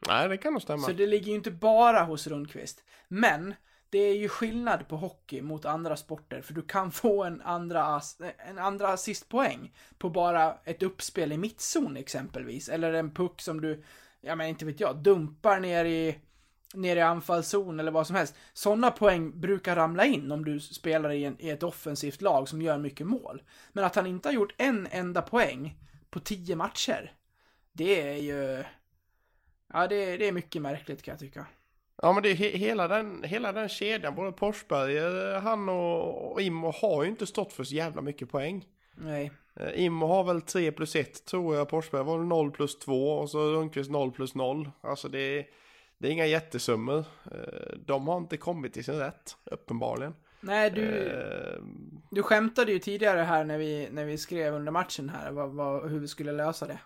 Nej, det kan nog stämma. Så det ligger ju inte bara hos Rundqvist. Men, det är ju skillnad på hockey mot andra sporter, för du kan få en andra, en andra assistpoäng på bara ett uppspel i mittzon exempelvis. Eller en puck som du, ja men inte vet jag, dumpar ner i, ner i anfallszon eller vad som helst. Sådana poäng brukar ramla in om du spelar i, en, i ett offensivt lag som gör mycket mål. Men att han inte har gjort en enda poäng på tio matcher, det är ju... Ja, det, det är mycket märkligt kan jag tycka. Ja men det är he hela, den, hela den kedjan, både Forsberg, han och, och Immo har ju inte stått för så jävla mycket poäng. Nej. Eh, Immo har väl 3 plus 1 tror jag, Forsberg var väl 0 plus 2 och så Rundqvist 0 plus 0. Alltså det är, det är inga jättesummor. Eh, De har inte kommit till sin rätt, uppenbarligen. Nej, du, Eh, du skämtade ju tidigare här när vi, när vi skrev under matchen här vad, vad, hur vi skulle lösa det.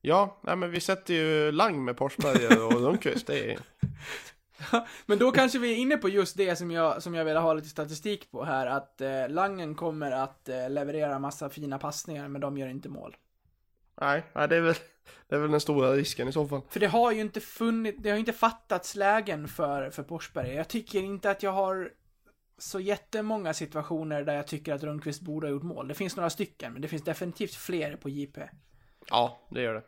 Ja, nej men vi sätter ju Lang med Forsberg och Rundqvist. Det är, Men då kanske vi är inne på just det som jag, som jag vill ha lite statistik på här, att eh, Langen kommer att eh, leverera massa fina passningar, men de gör inte mål. nej, nej det, är väl, det är väl den stora risken i så fall. För det har ju inte funnit, det har ju inte fattats lägen för, för Forsberg. Jag tycker inte att jag har så jättemånga situationer där jag tycker att Rundqvist borde ha gjort mål. Det finns några stycken, men det finns definitivt fler på JP. Ja, det gör det.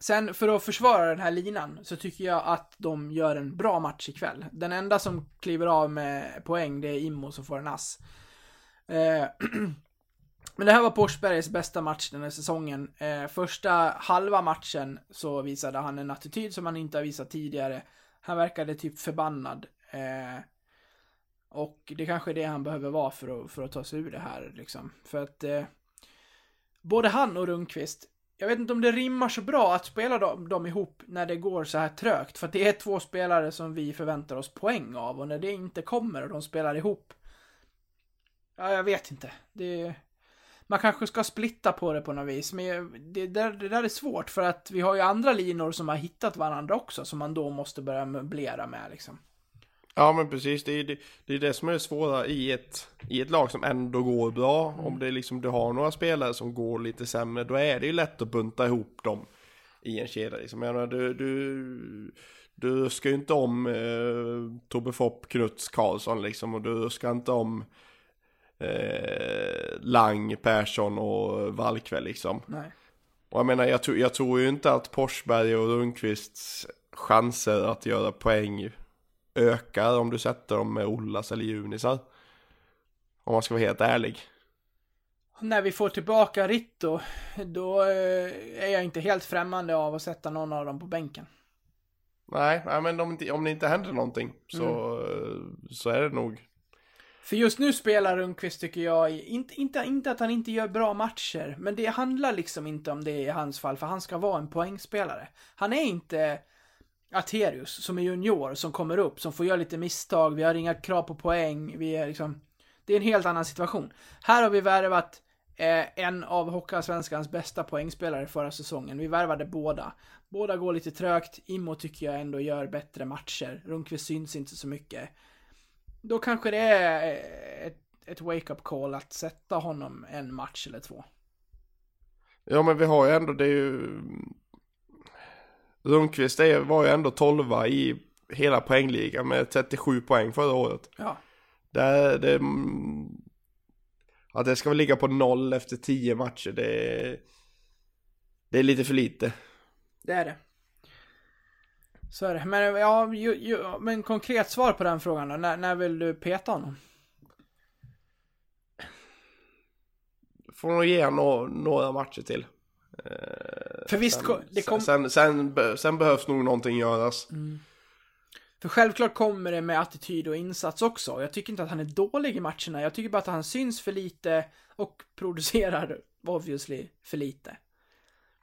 Sen för att försvara den här linan så tycker jag att de gör en bra match ikväll. Den enda som kliver av med poäng det är Immo som får en ass. Eh, Men det här var Porsbergs bästa match den här säsongen. Eh, första halva matchen så visade han en attityd som han inte har visat tidigare. Han verkade typ förbannad. Eh, och det kanske är det han behöver vara för att, för att ta sig ur det här liksom. För att eh, både han och Rundqvist jag vet inte om det rimmar så bra att spela dem, dem ihop när det går så här trögt. För att det är två spelare som vi förväntar oss poäng av och när det inte kommer och de spelar ihop. Ja, jag vet inte. Det, man kanske ska splitta på det på något vis. Men det där, det där är svårt för att vi har ju andra linor som har hittat varandra också som man då måste börja möblera med liksom. Ja men precis, det är det, det, är det som är det svåra i ett, i ett lag som ändå går bra. Om det liksom, du har några spelare som går lite sämre, då är det ju lätt att bunta ihop dem i en kedja. Liksom. Jag menar, du, du, du ska ju inte om eh, Tobbe Fopp, Knuts, Karlsson liksom. Och du ska inte om eh, Lang, Persson och Valkväll liksom. Nej. Och jag menar, jag, tror- jag tror ju inte att Forsberg och Rundqvists chanser att göra poäng ökar om du sätter dem med Ollas eller Junisar. Om man ska vara helt ärlig. När vi får tillbaka Ritto, då eh, är jag inte helt främmande av att sätta någon av dem på bänken. Nej, nej men om, om det inte händer någonting så, så är det nog. För just nu spelar Rundqvist tycker jag, inte, inte, inte att han inte gör bra matcher, men det handlar liksom inte om det i hans fall, för han ska vara en poängspelare. Han är inte, Aterius som är junior, som kommer upp, som får göra lite misstag, vi har inga krav på poäng, vi är liksom... Det är en helt annan situation. Här har vi värvat eh, en av Hockeyallsvenskans bästa poängspelare förra säsongen. Vi värvade båda. Båda går lite trögt, Immo tycker jag ändå gör bättre matcher, Rundqvist syns inte så mycket. Då kanske det är eh, ett, ett wake-up call att sätta honom en match eller två. Ja men vi har ju ändå, det är ju... Rundqvist är, var ju ändå 12 i hela poängligan med 37 poäng förra året. Ja, Det, det, att det ska väl ligga på noll efter 10 matcher, det är, det är lite för lite. det är det. Så är det. Men, ja, ju, ju, men konkret svar på den frågan då. När, när vill du peta honom? Får nog ge no, några matcher till. Eh, För visst, sen, det kom... sen, sen, sen behövs nog någonting göras. För självklart kommer det med attityd och insats också. Jag tycker inte att han är dålig i matcherna. Jag tycker bara att han syns för lite och producerar obviously för lite.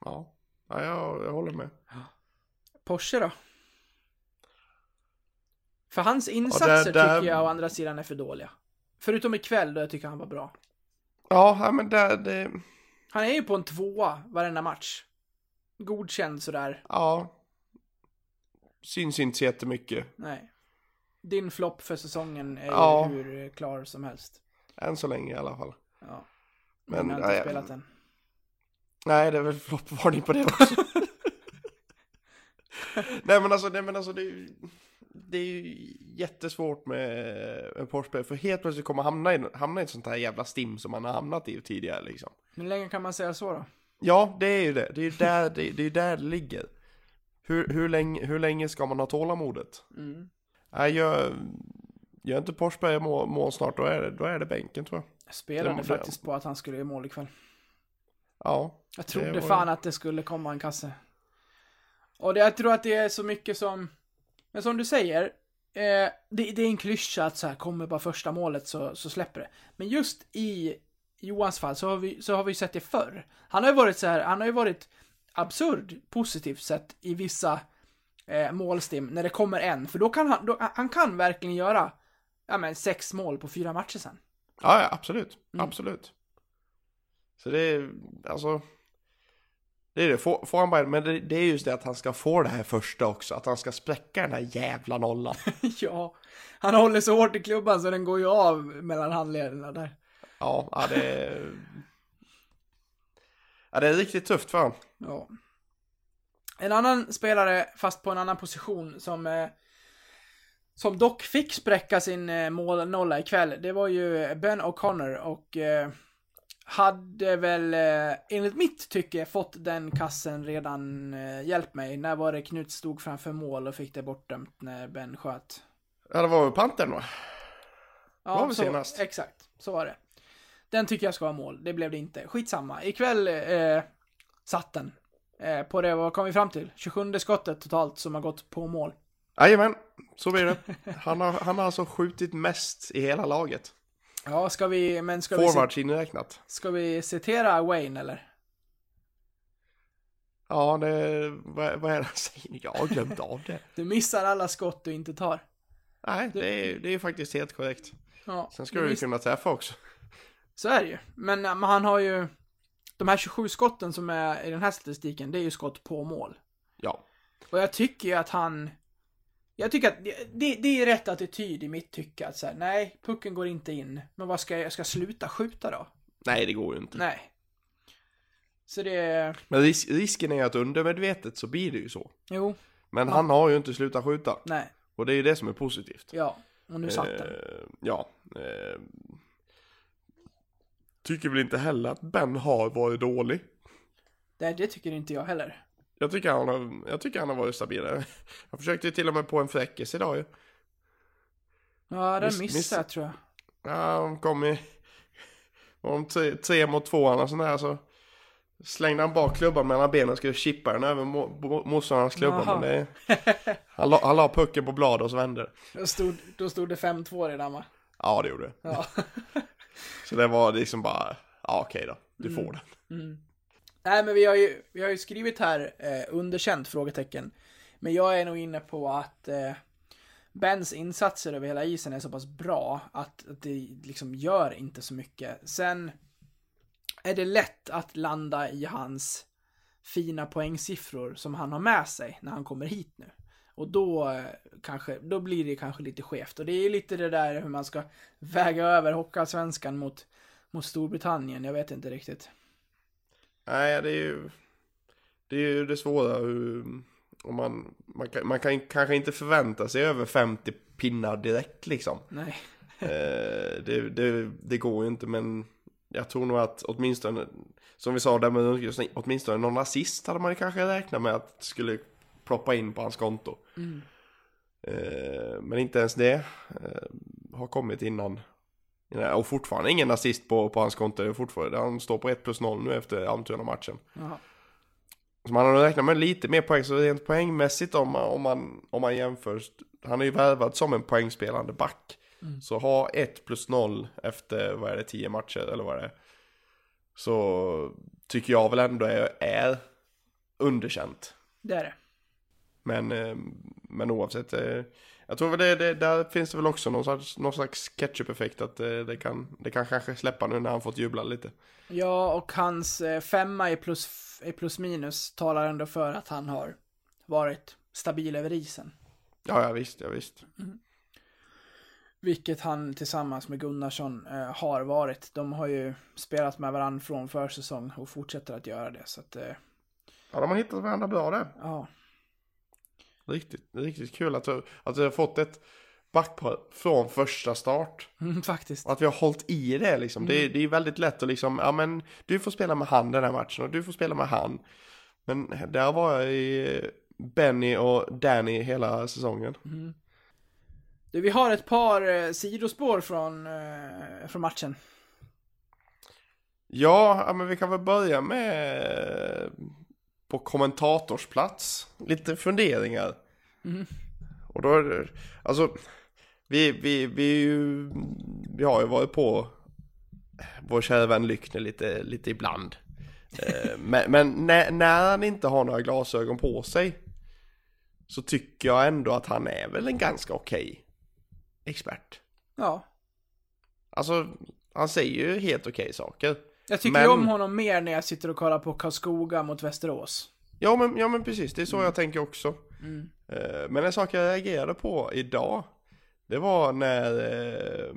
Ja, ja jag, jag håller med. Porsche då? För hans insatser där- tycker jag å andra sidan är för dåliga. Förutom ikväll då jag tycker han var bra. Ja, ja, men det, det, Han är ju på en tvåa varenda match. Godkänd sådär. ja. Syns inte så jättemycket. Nej. Din flopp för säsongen är Ja. ju hur klar som helst. Än så länge i alla fall. Ja. Men, Men jag har inte nej, spelat än. Nej, det är väl floppvarning på det också. nej men alltså, nej, men alltså det, är ju- det är ju jättesvårt med en Porsche för helt plötsligt kommer hamna i, hamna i ett sånt här jävla stim som man har hamnat i tidigare liksom. Hur länge kan man säga så då? Ja, det är ju det. Det är ju där det, det, är där det ligger. Hur, hur, länge, hur länge ska man ha tålamodet? Mm. Nej, gör, gör inte Forsberg mål, mål snart, då är, det, då är det bänken tror jag. Jag spelade faktiskt på att han skulle göra mål ikväll. Ja, Jag trodde fan att det skulle komma en kasse. Och det, jag tror att det är så mycket som, men som du säger, eh, det, det är en klyscha att så här, kommer bara första målet så, så släpper det. Men just i Johans fall så har vi, så har vi sett det förr. Han har ju varit så här, han har ju varit absurd positivt sett i vissa eh, målstim när det kommer en. För då kan han, då, han kan verkligen göra, ja men sex mål på fyra matcher sen. ja, ja absolut. Mm. Absolut. Så det är, alltså. Det är det, får, får han bara, men det, det är just det att han ska få det här första också, att han ska spräcka den här jävla nollan. ja, han håller så hårt i klubban så den går ju av mellan handlederna där. Ja, ja det är... Ja, det är riktigt tufft för honom. Ja. En annan spelare, fast på en annan position, som, eh, som dock fick spräcka sin eh, målnolla ikväll, det var ju Ben O'Connor och eh, hade väl, eh, enligt mitt tycke, fått den kassen redan, eh, hjälp mig, när var det Knut stod framför mål och fick det bortdömt när Ben sköt? Ja, det var väl Pantern va? Ja, Var så, senast? Exakt, så var det. Den tycker jag ska vara mål, det blev det inte. Skitsamma. Ikväll eh, satt den. Eh, på det, vad kom vi fram till? 27 skottet totalt som har gått på mål. Jajamän, så blir det. Han har, han har alltså skjutit mest i hela laget. Ja, ska vi, men ska vi, Forwards inräknat. ska vi citera Wayne eller? Ja, det, vad, vad är det han säger? Jag har glömt av det. Du missar alla skott du inte tar. Nej, det är, det är faktiskt helt korrekt. Ja, Sen ska du ju kunna träffa också. Så är det ju. Men, eh, men han har ju, de här 27 skotten som är i den här statistiken, det är ju skott på mål. Ja. Och jag tycker ju att han... Jag tycker att det, det, är rätt attityd i mitt tycke att säga nej, pucken går inte in. Men vad ska jag, jag ska sluta skjuta då? Nej, det går ju inte. Nej. Så det, Men ris risken är ju att undermedvetet så blir det ju så. jo, Men han har ju inte slutat skjuta. nej, Och det är ju det som är positivt. ja. Och nu satt den. Eh, ja. Eh, tycker väl inte heller att Ben har varit dålig. Det, det tycker inte jag heller. Jag tycker han har, jag tycker han har varit stabilare. Jag försökte ju till och med på en fräckis idag ju. Ja, den Miss- missade miss- tror jag. Ja, de kom i... Om tre, tre mot två eller sån där så slängde han bak klubban mellan benen och skulle chippa den över mo- mo- motståndarnas klubba. Men det, han, la, han la pucken på blad och så vände det. Då stod, då stod det 5-2 redan va? Ja, det gjorde det. Ja. Så det var liksom bara, ja okej då, du Mm. får den. Nej, men vi har ju, vi har ju skrivit här eh, underkänt frågetecken. Men jag är nog inne på att eh, Bens insatser över hela isen är så pass bra att, att det liksom gör inte så mycket. Sen är det lätt att landa i hans fina poängsiffror som han har med sig när han kommer hit nu. Och då, eh, kanske, då blir det kanske lite skevt. Och det är lite det där hur man ska väga över Hockeyallsvenskan mot, mot Storbritannien. Jag vet inte riktigt. Nej, det är ju det, är ju det svåra om man, man, kan, man kan kanske inte förvänta sig över 50 pinnar direkt liksom. Nej. Eh, det, det, det går ju inte men jag tror nog att åtminstone, som vi sa där med åtminstone någon assist hade man kanske räknat med att skulle ploppa in på hans konto. Mm. Eh, men inte ens det eh, har kommit innan. Och fortfarande ingen assist på, på hans konto. Fortfarande, han står på 1 plus 0 nu efter Almtuna-matchen. Så man har räknat med lite mer poäng. Så rent poängmässigt om man, om man, om man jämför. Han är ju värvad som en poängspelande back. Mm. Så ha 1 plus 0 efter, vad är det, 10 matcher eller vad det är. Så tycker jag väl ändå är, är underkänt. Det är det. Men, eh, men oavsett. eh, Jag tror väl det, det, där finns det väl också någon slags, någon slags ketchup-effekt. Att eh, det kan, det kan kanske släppa nu när han fått jubla lite. Ja, och hans femma i plus, i plus minus talar ändå för att han har varit stabil över isen. Ja, ja visst, ja visst. Vilket han tillsammans med Gunnarsson eh, har varit. De har ju spelat med varandra från försäsong och fortsätter att göra det. Så att, eh, Ja, de har hittat varandra bra där. ja. Riktigt, riktigt kul att, att vi har fått ett backpar från första start. Mm, faktiskt. Och att vi har hållit i det liksom. Det, är- det är väldigt lätt att liksom, ja men du får spela med han den här matchen och du får spela med han. Men där var jag i Benny och Danny hela säsongen. Du, vi har ett par eh, sidospår från, eh, från matchen. Ja, men vi kan väl börja med på kommentatorsplats. Lite funderingar. Och då är det, alltså, vi, vi, vi, ju, vi har ju varit på vår kära vän Lyckner lite, lite ibland. Eh, men men när, när han inte har några glasögon på sig så tycker jag ändå att han är väl en ganska okej expert. Ja. Alltså, han säger ju helt okej saker. Jag tycker Men- om honom mer när jag sitter och kollar på Karlskoga mot Västerås. Ja men, ja men precis, det är så Mm. jag tänker också. Eh, Men en sak jag reagerade på idag, det var när, eh,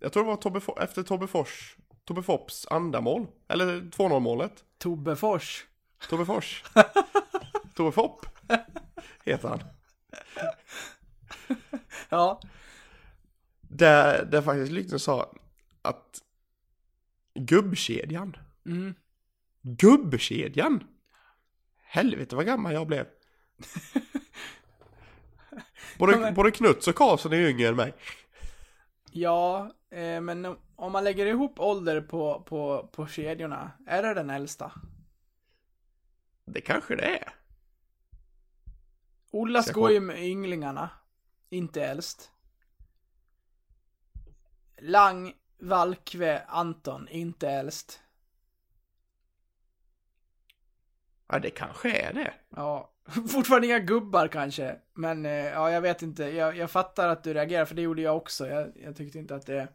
jag tror det var Tobbe, efter Tobbe Fors, Tobbe Fops andra mål, eller 2-0 målet. Tobbe Fors. Tobbe Fors. Tobbe Fopp heter han. Ja. Där, där faktiskt Lykten sa att gubbkedjan, Mm. gubbkedjan, helvete vad gammal jag blev. Både, både Knuts och Karlsson är yngre än mig. Ja, eh, men om man lägger ihop ålder på, på, på kedjorna, är det den äldsta? Det kanske det är. Ollas går ju med ynglingarna, inte äldst. Lang, Valkve, Anton, inte äldst. Ja, det kanske är det. Ja, fortfarande inga gubbar kanske. Men eh, ja, jag vet inte. Jag, jag fattar att du reagerar, för det gjorde jag också. Jag, jag tyckte inte att det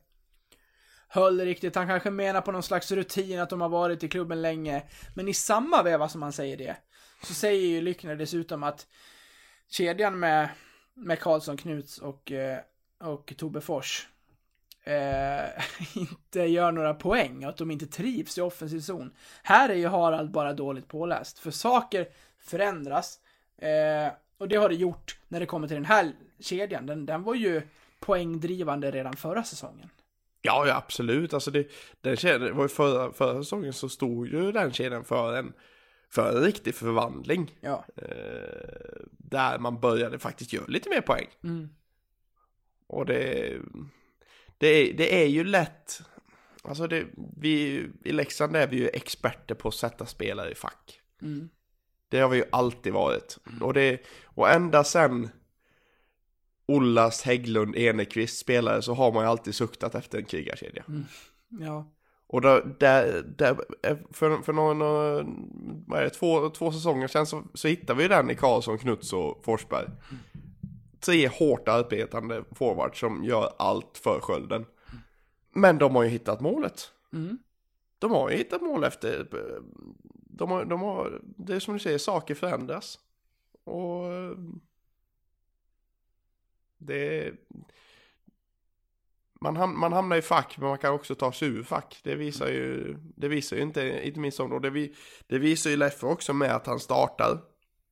höll riktigt. Han kanske menar på någon slags rutin att de har varit i klubben länge. Men i samma veva som han säger det, så säger ju Lyckner dessutom att kedjan med, med Karlsson, Knuts och, eh, och Tobbe Fors eh, inte gör några poäng och att de inte trivs i offensiv zon. Här är ju Harald bara dåligt påläst, för saker förändras eh, och det har det gjort när det kommer till den här kedjan. Den, den var ju poängdrivande redan förra säsongen. Ja, ja absolut. Alltså det, den kedjan, var ju förra, förra säsongen så stod ju den kedjan för en, för en riktig förvandling. Ja. Eh, där man började faktiskt göra lite mer poäng. Mm. Och det, det, är, det är ju lätt. Alltså det, vi, i Leksand är vi ju experter på att sätta spelare i fack. Mm. Det har vi ju alltid varit. Och, det, och ända sen Ollas, Hägglund, Enekvist spelare så har man ju alltid suktat efter en krigarkedja. Ja. Och där, där, där för, för några, några, vad är det, två, två säsonger sedan så, så hittade vi den i Karlsson, Knuts och Forsberg. Tre hårt arbetande forwards som gör allt för skölden. Men de har ju hittat målet. Mm. De har ju hittat mål efter, de har, de har, det är som du säger, saker förändras. Och det man, ham man hamnar i fack men man kan också ta sig ur fack. Det visar ju, det visar ju inte, inte minst om, det, vi, det visar ju Leffe också med att han startar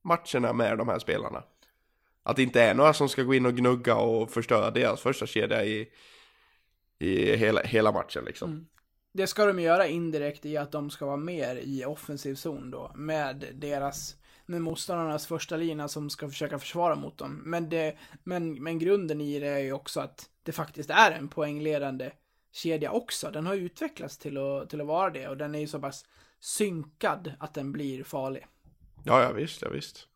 matcherna med de här spelarna. Att det inte är några som ska gå in och gnugga och förstöra deras första kedja i, i hela, hela matchen liksom. Mm. Det ska de göra indirekt i att de ska vara mer i offensiv zon då, med deras med motståndarnas första lina som ska försöka försvara mot dem. Men, det, men, men grunden i det är ju också att det faktiskt är en poängledande kedja också. Den har utvecklats till att, till att vara det och den är ju så pass synkad att den blir farlig. Ja, ja visst, ja visst.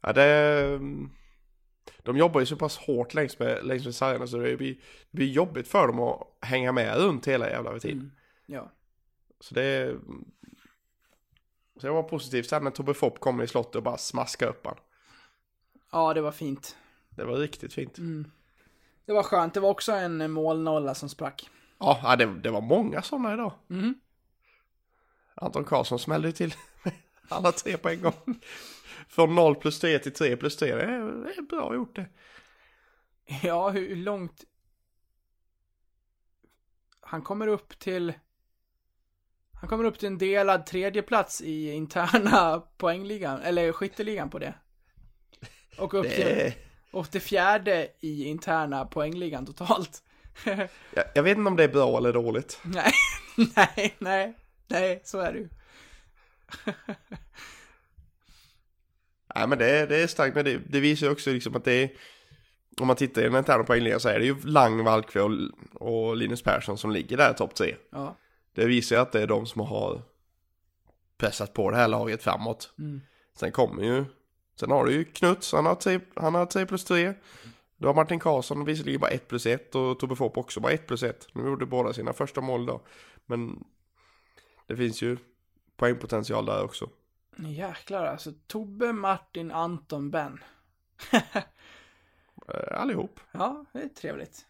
Ja, det... De jobbar ju så pass hårt längs med, längs med sargerna så det blir, det blir jobbigt för dem att hänga med runt hela jävla tiden. Mm. Ja. Så det... Så det var positivt sen när Tobbe Fopp kom i slottet och bara smaskade upp han. Ja, det var fint. Det var riktigt fint. Mm. Det var skönt. Det var också en målnolla som sprack. Ja, det, det var många sådana idag. Mm. Anton Karlsson smällde till alla tre på en gång. Från 0 plus 3 till 3 plus 3. Det är, det är bra gjort det. Ja, hur långt... Han kommer upp till... Han kommer upp till en delad tredje plats i interna poängligan, eller skytteligan på det. Och upp, till, upp till fjärde i interna poängligan totalt. jag, jag, vet inte om det är bra eller dåligt. Nej, nej, nej, nej, så är det ju. Nej men det, det är starkt, men det, det visar ju också liksom att det är om man tittar i den interna poängligan så är det ju Lang, Valkve och, och Linus Persson som ligger där i topp tre. Ja. Det visar ju att det är de som har pressat på det här laget framåt. Mm. Sen kommer ju, sen har du ju Knuts, han har 3, han har 3 plus 3. Du har Martin Karlsson visserligen bara 1 plus 1 och Tobbe Fopp också bara 1 plus 1. Nu gjorde båda sina första mål då. Men det finns ju poängpotential där också. Jäklar alltså. Tobbe, Martin, Anton, Ben. Eh, allihop. Ja, det är trevligt.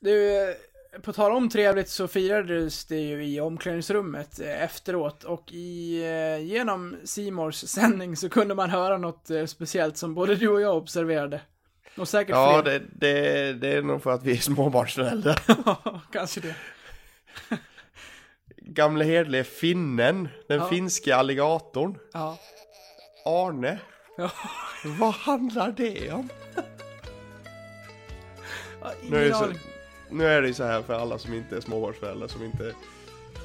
Du, på tal om trevligt så firades det ju i omklädningsrummet eh, efteråt och i, eh, genom Simors sändning så kunde man höra något speciellt som både du och jag observerade. Och säkert ja, fler. Det, det, det är nog för att vi är småbarnsföräldrar. Ja, kanske det. Gamle hedlige finnen, den Ja. finske alligatorn, Ja. Arne. Ja. Vad handlar det om? Nu är, det så, nu är det så här för alla som inte är småbarnsföräldrar, som inte,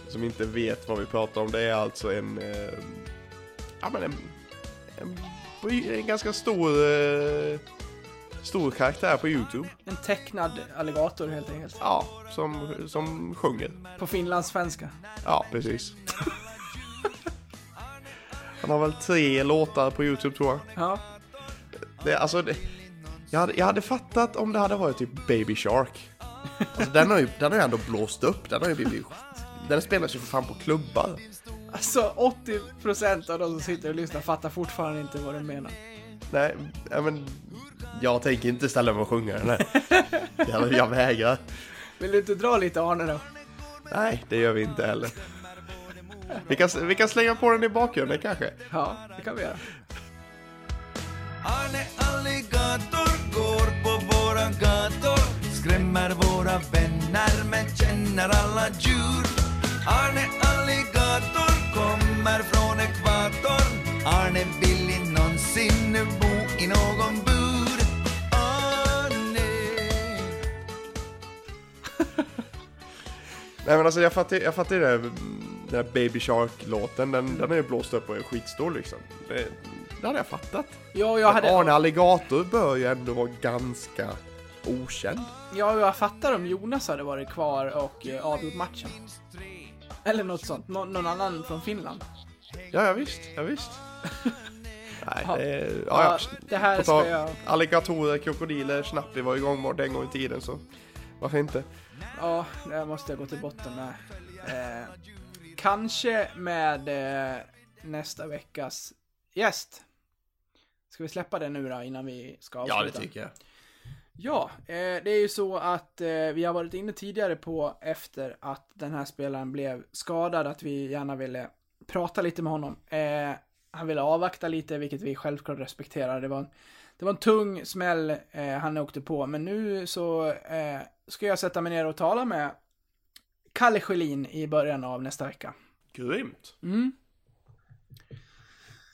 som inte vet vad vi pratar om. Det är alltså en, eh, ja men en, en, en ganska stor, eh, stor karaktär på YouTube. En tecknad alligator helt enkelt. Ja, som, som sjunger. På finlandssvenska. Ja, precis. Han har väl tre låtar på YouTube tror jag. Ja. Det, alltså, det, jag, hade, jag hade fattat om det hade varit typ Baby Shark. Alltså, den, har ju, den har ju ändå blåst upp. Den har ju blivit... Den spelas ju för fan på klubbar. Alltså 80% av de som sitter och lyssnar fattar fortfarande inte vad du menar. Nej, men... Jag tänker inte ställa mig och sjunga den här. Jag, jag vägrar. Vill du inte dra lite Arne då? Nej, det gör vi inte heller. Vi kan, vi kan slänga på den i bakgrunden kanske. Ja, det kan vi göra. Arne Alligator går på våra gator Skrämmer våra vänner men känner alla djur Arne Alligator kommer från ekvatorn Arne vill inte någonsin bo i någon bur Nej men alltså jag fattar, jag fattar ju det här, den här Baby Shark-låten, den, den är ju blåst upp och är skitstor liksom. Det, det hade jag fattat. Ja, jag hade... Arne Alligator bör ju ändå vara ganska okänd. Ja, jag fattar om Jonas hade varit kvar och eh, avgjort matchen. Eller något sånt. Nå- någon annan från Finland. Ja, ja visst, ja visst. Nej, Ja. det, ja, Ja, det här ska jag... Alligatorer, krokodiler, Snappi var igång var en gång i tiden så Varför inte? Ja, det här måste jag gå till botten med. Eh, kanske med eh, nästa veckas gäst. Ska vi släppa det nu då innan vi ska avsluta? jag. Ja, eh, det är ju så att eh, vi har varit inne tidigare på efter att den här spelaren blev skadad att vi gärna ville prata lite med honom. Eh, han ville avvakta lite, vilket vi självklart respekterar. Det var en, det var en tung smäll eh, han åkte på, men nu så eh, ska jag sätta mig ner och tala med Kalle Sjölin i början av nästa vecka. Grymt. Mm.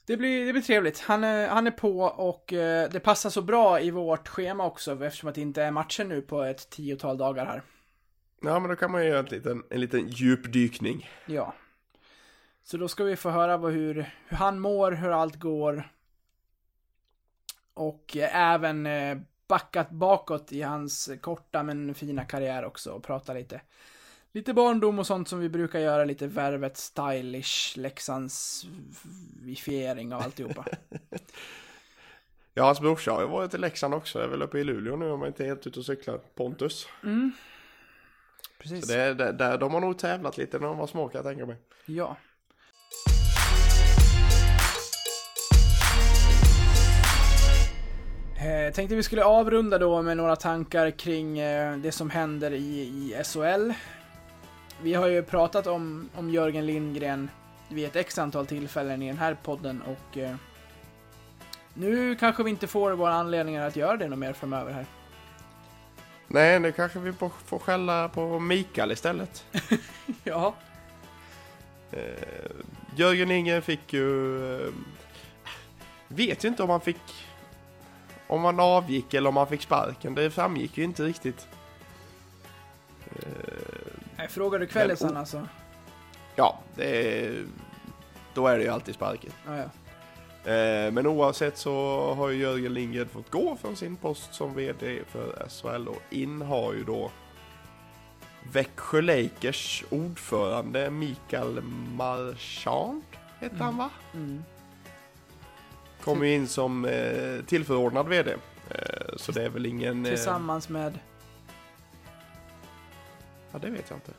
Det blir, det blir trevligt. Han är, han är på och eh, det passar så bra i vårt schema också eftersom att det inte är matcher nu på ett tiotal dagar här. Ja, men då kan man ju göra en liten, en liten djupdykning. Ja. Så då ska vi få höra vad, hur, hur han mår, hur allt går. Och eh, även eh, backat bakåt i hans korta men fina karriär också och prata lite. Lite barndom och sånt som vi brukar göra, lite värvet, stylish, Leksandsvifiering och alltihopa. Ja, hans brorsa har ju varit i Leksand också. Jag är väl uppe i Luleå nu om jag inte är helt ute och cyklar. Pontus. Precis. Så det det, där, de har nog tävlat lite när de var små kan jag tänka mig. Ja. Eh, tänkte vi skulle avrunda då med några tankar kring eh, det som händer i, i SHL. Vi har ju pratat om, om Jörgen Lindgren vid ett x antal tillfällen i den här podden och eh, nu kanske vi inte får våra anledningar att göra det något mer framöver här. Nej, nu kanske vi får, skälla på Mikael istället. Ja, Eh, Jörgen Lindgren fick ju... Eh, vet ju inte om han fick... Om han avgick eller om han fick sparken. Det framgick ju inte riktigt. Eh, jag frågade kvällisan Men- alltså. ja, det är, Då är det ju alltid sparken. Ja, ja. Eh, men oavsett så har ju Jörgen Lindgren fått gå från sin post som VD för SHL och in har ju då Växjö Lakers ordförande Mikael Marchand, heter han va? Mm. Kommer ju in som eh, tillförordnad VD. Eh, så det är väl ingen... Eh, Tillsammans med, ja, det vet jag inte.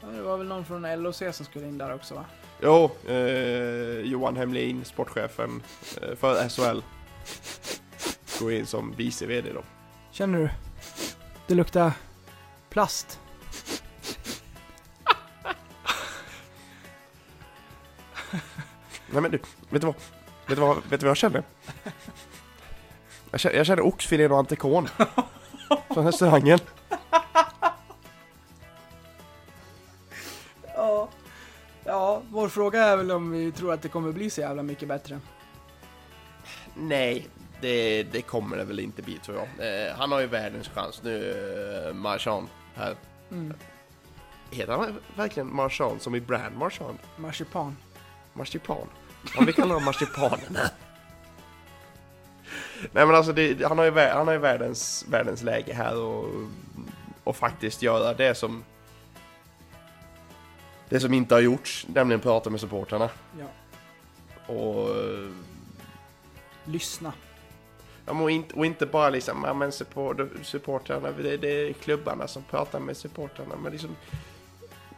ja, det var väl någon från LOC som skulle in där också va? Jo, eh, Johan Hemlin, sportchefen eh, för SHL. Går in som vice VD då. Känner du? Det luktar plast. Nej men du, vet du vad? Vet du vad, vet du vad jag känner? Jag känner, jag känner oxfilén och entrecôte. Från restaurangen. Ja. Ja, vår fråga är väl om vi tror att det kommer bli så jävla mycket bättre. Nej, det, det kommer det väl inte bli tror jag. Eh, han har ju världens chans nu, eh, Marchand här. Mm. Heter han verkligen Marchand som i brand Marchand? Marsipan. Marsipan. Om vi kallar honom marsipanen här. Nej men alltså det, han har ju, han har ju världens, världens läge här och, och faktiskt göra det som det som inte har gjorts, nämligen prata med supportrarna. Ja. Och, Lyssna. ja, men och, inte, och inte bara liksom, ja men support, supportrarna, det, det är klubbarna som pratar med supportrarna. Men liksom,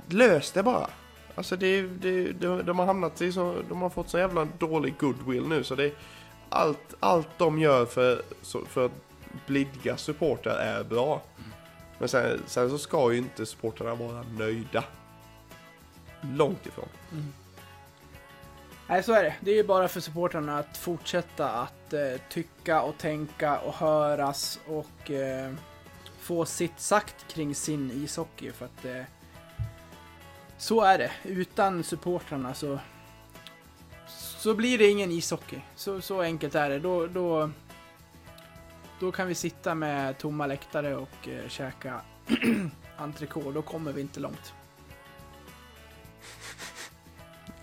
lös det bara. Alltså det, det, de, de har hamnat i så, de har fått så jävla dålig goodwill nu så det allt, allt de gör för, för att blidga supportrar är bra. Men sen, sen så ska ju inte supportrarna vara nöjda. Långt ifrån. Mm. Nej, så är det. Det är ju bara för supportrarna att fortsätta att eh, tycka och tänka och höras och eh, få sitt sagt kring sin ishockey. För att eh, så är det. Utan supportrarna så så blir det ingen ishockey. Så, så enkelt är det. Då, då, då kan vi sitta med tomma läktare och eh, käka entrecote. Då kommer vi inte långt.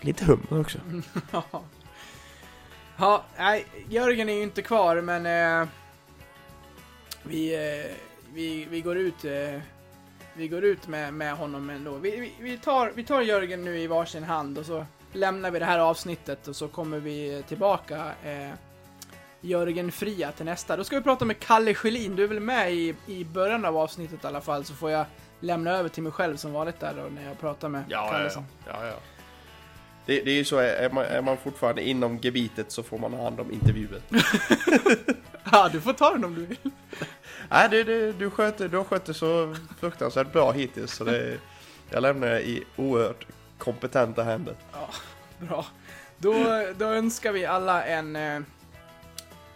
Lite hummer också. Ja. Ja, nej, Jörgen är ju inte kvar, men eh, vi, eh, vi, vi går ut eh, vi går ut med, med honom ändå. Vi, vi, vi, tar, vi tar Jörgen nu i varsin hand och så lämnar vi det här avsnittet och så kommer vi tillbaka eh, Jörgen Fria till nästa. Då ska vi prata med Kalle Schelin. Du är väl med i, i början av avsnittet i alla fall, så får jag lämna över till mig själv som vanligt där då när jag pratar med Ja, Kalle. ja, ja. ja, ja. Det, det är ju så, är man, är man fortfarande inom gebitet så får man ha hand om intervjuer. Ja, du får ta den om du vill. Nej, det, det, du, sköter, du har skött det så fruktansvärt bra hittills så det, jag lämnar det i oerhört kompetenta händer. Bra. Då, då önskar vi alla en, eh,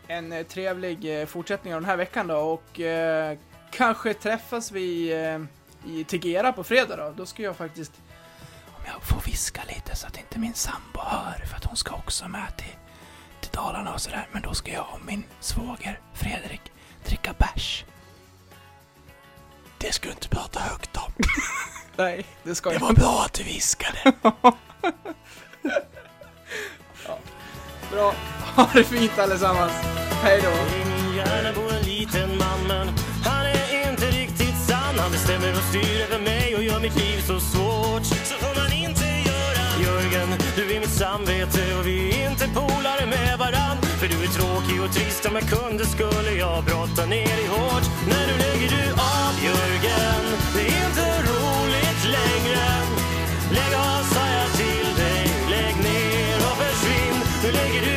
en trevlig eh, fortsättning av den här veckan då och eh, kanske träffas vi eh, i Tegera på fredag då. Då ska jag faktiskt, jag får viska lite så att inte min sambo hör för att hon ska också med till, till Dalarna och sådär. Men då ska jag och min svåger Fredrik dricka bärs. Det ska du inte prata högt om. Nej, det ska Det jag var bra att du viskade. Bra. Ha det fint allesammans. Hej då. I hjärna bor en liten man men han är inte riktigt sann Han bestämmer och styr över mig och gör mitt liv så svårt samvete och vi är inte polare med varann. För du är tråkig och trist, om jag kunde skulle jag brotta ner dig hårt. När du lägger du av Jörgen, det är inte roligt längre. Lägg av sa jag till dig, lägg ner och försvinn. Nu lägger du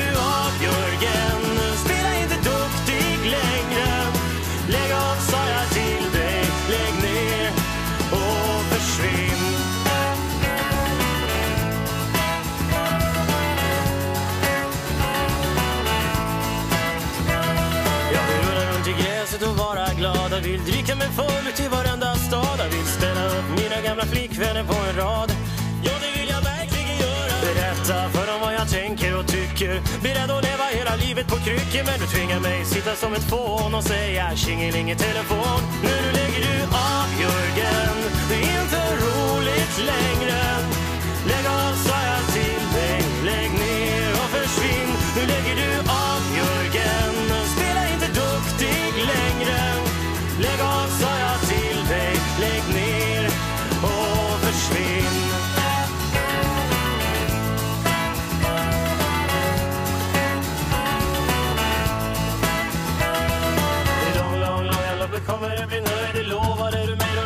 vill dricka full till varenda stad. Jag vill ställa upp mina gamla flickvänner på en rad. Ja, det vill jag verkligen göra. Berätta för dem vad jag tänker och tycker. Beredd att leva hela livet på kryckor Men du tvingar mig sitta som ett fån och säga tjingeling i telefon. Nu lägger du av Jörgen. Det är inte roligt längre. Lägg av sa jag till dig. Lägg ner och försvinn. Nu lägger du av Jörgen. Spela inte duktig längre. Lägg av Kommer du bli nöjd, det lovar. Du mig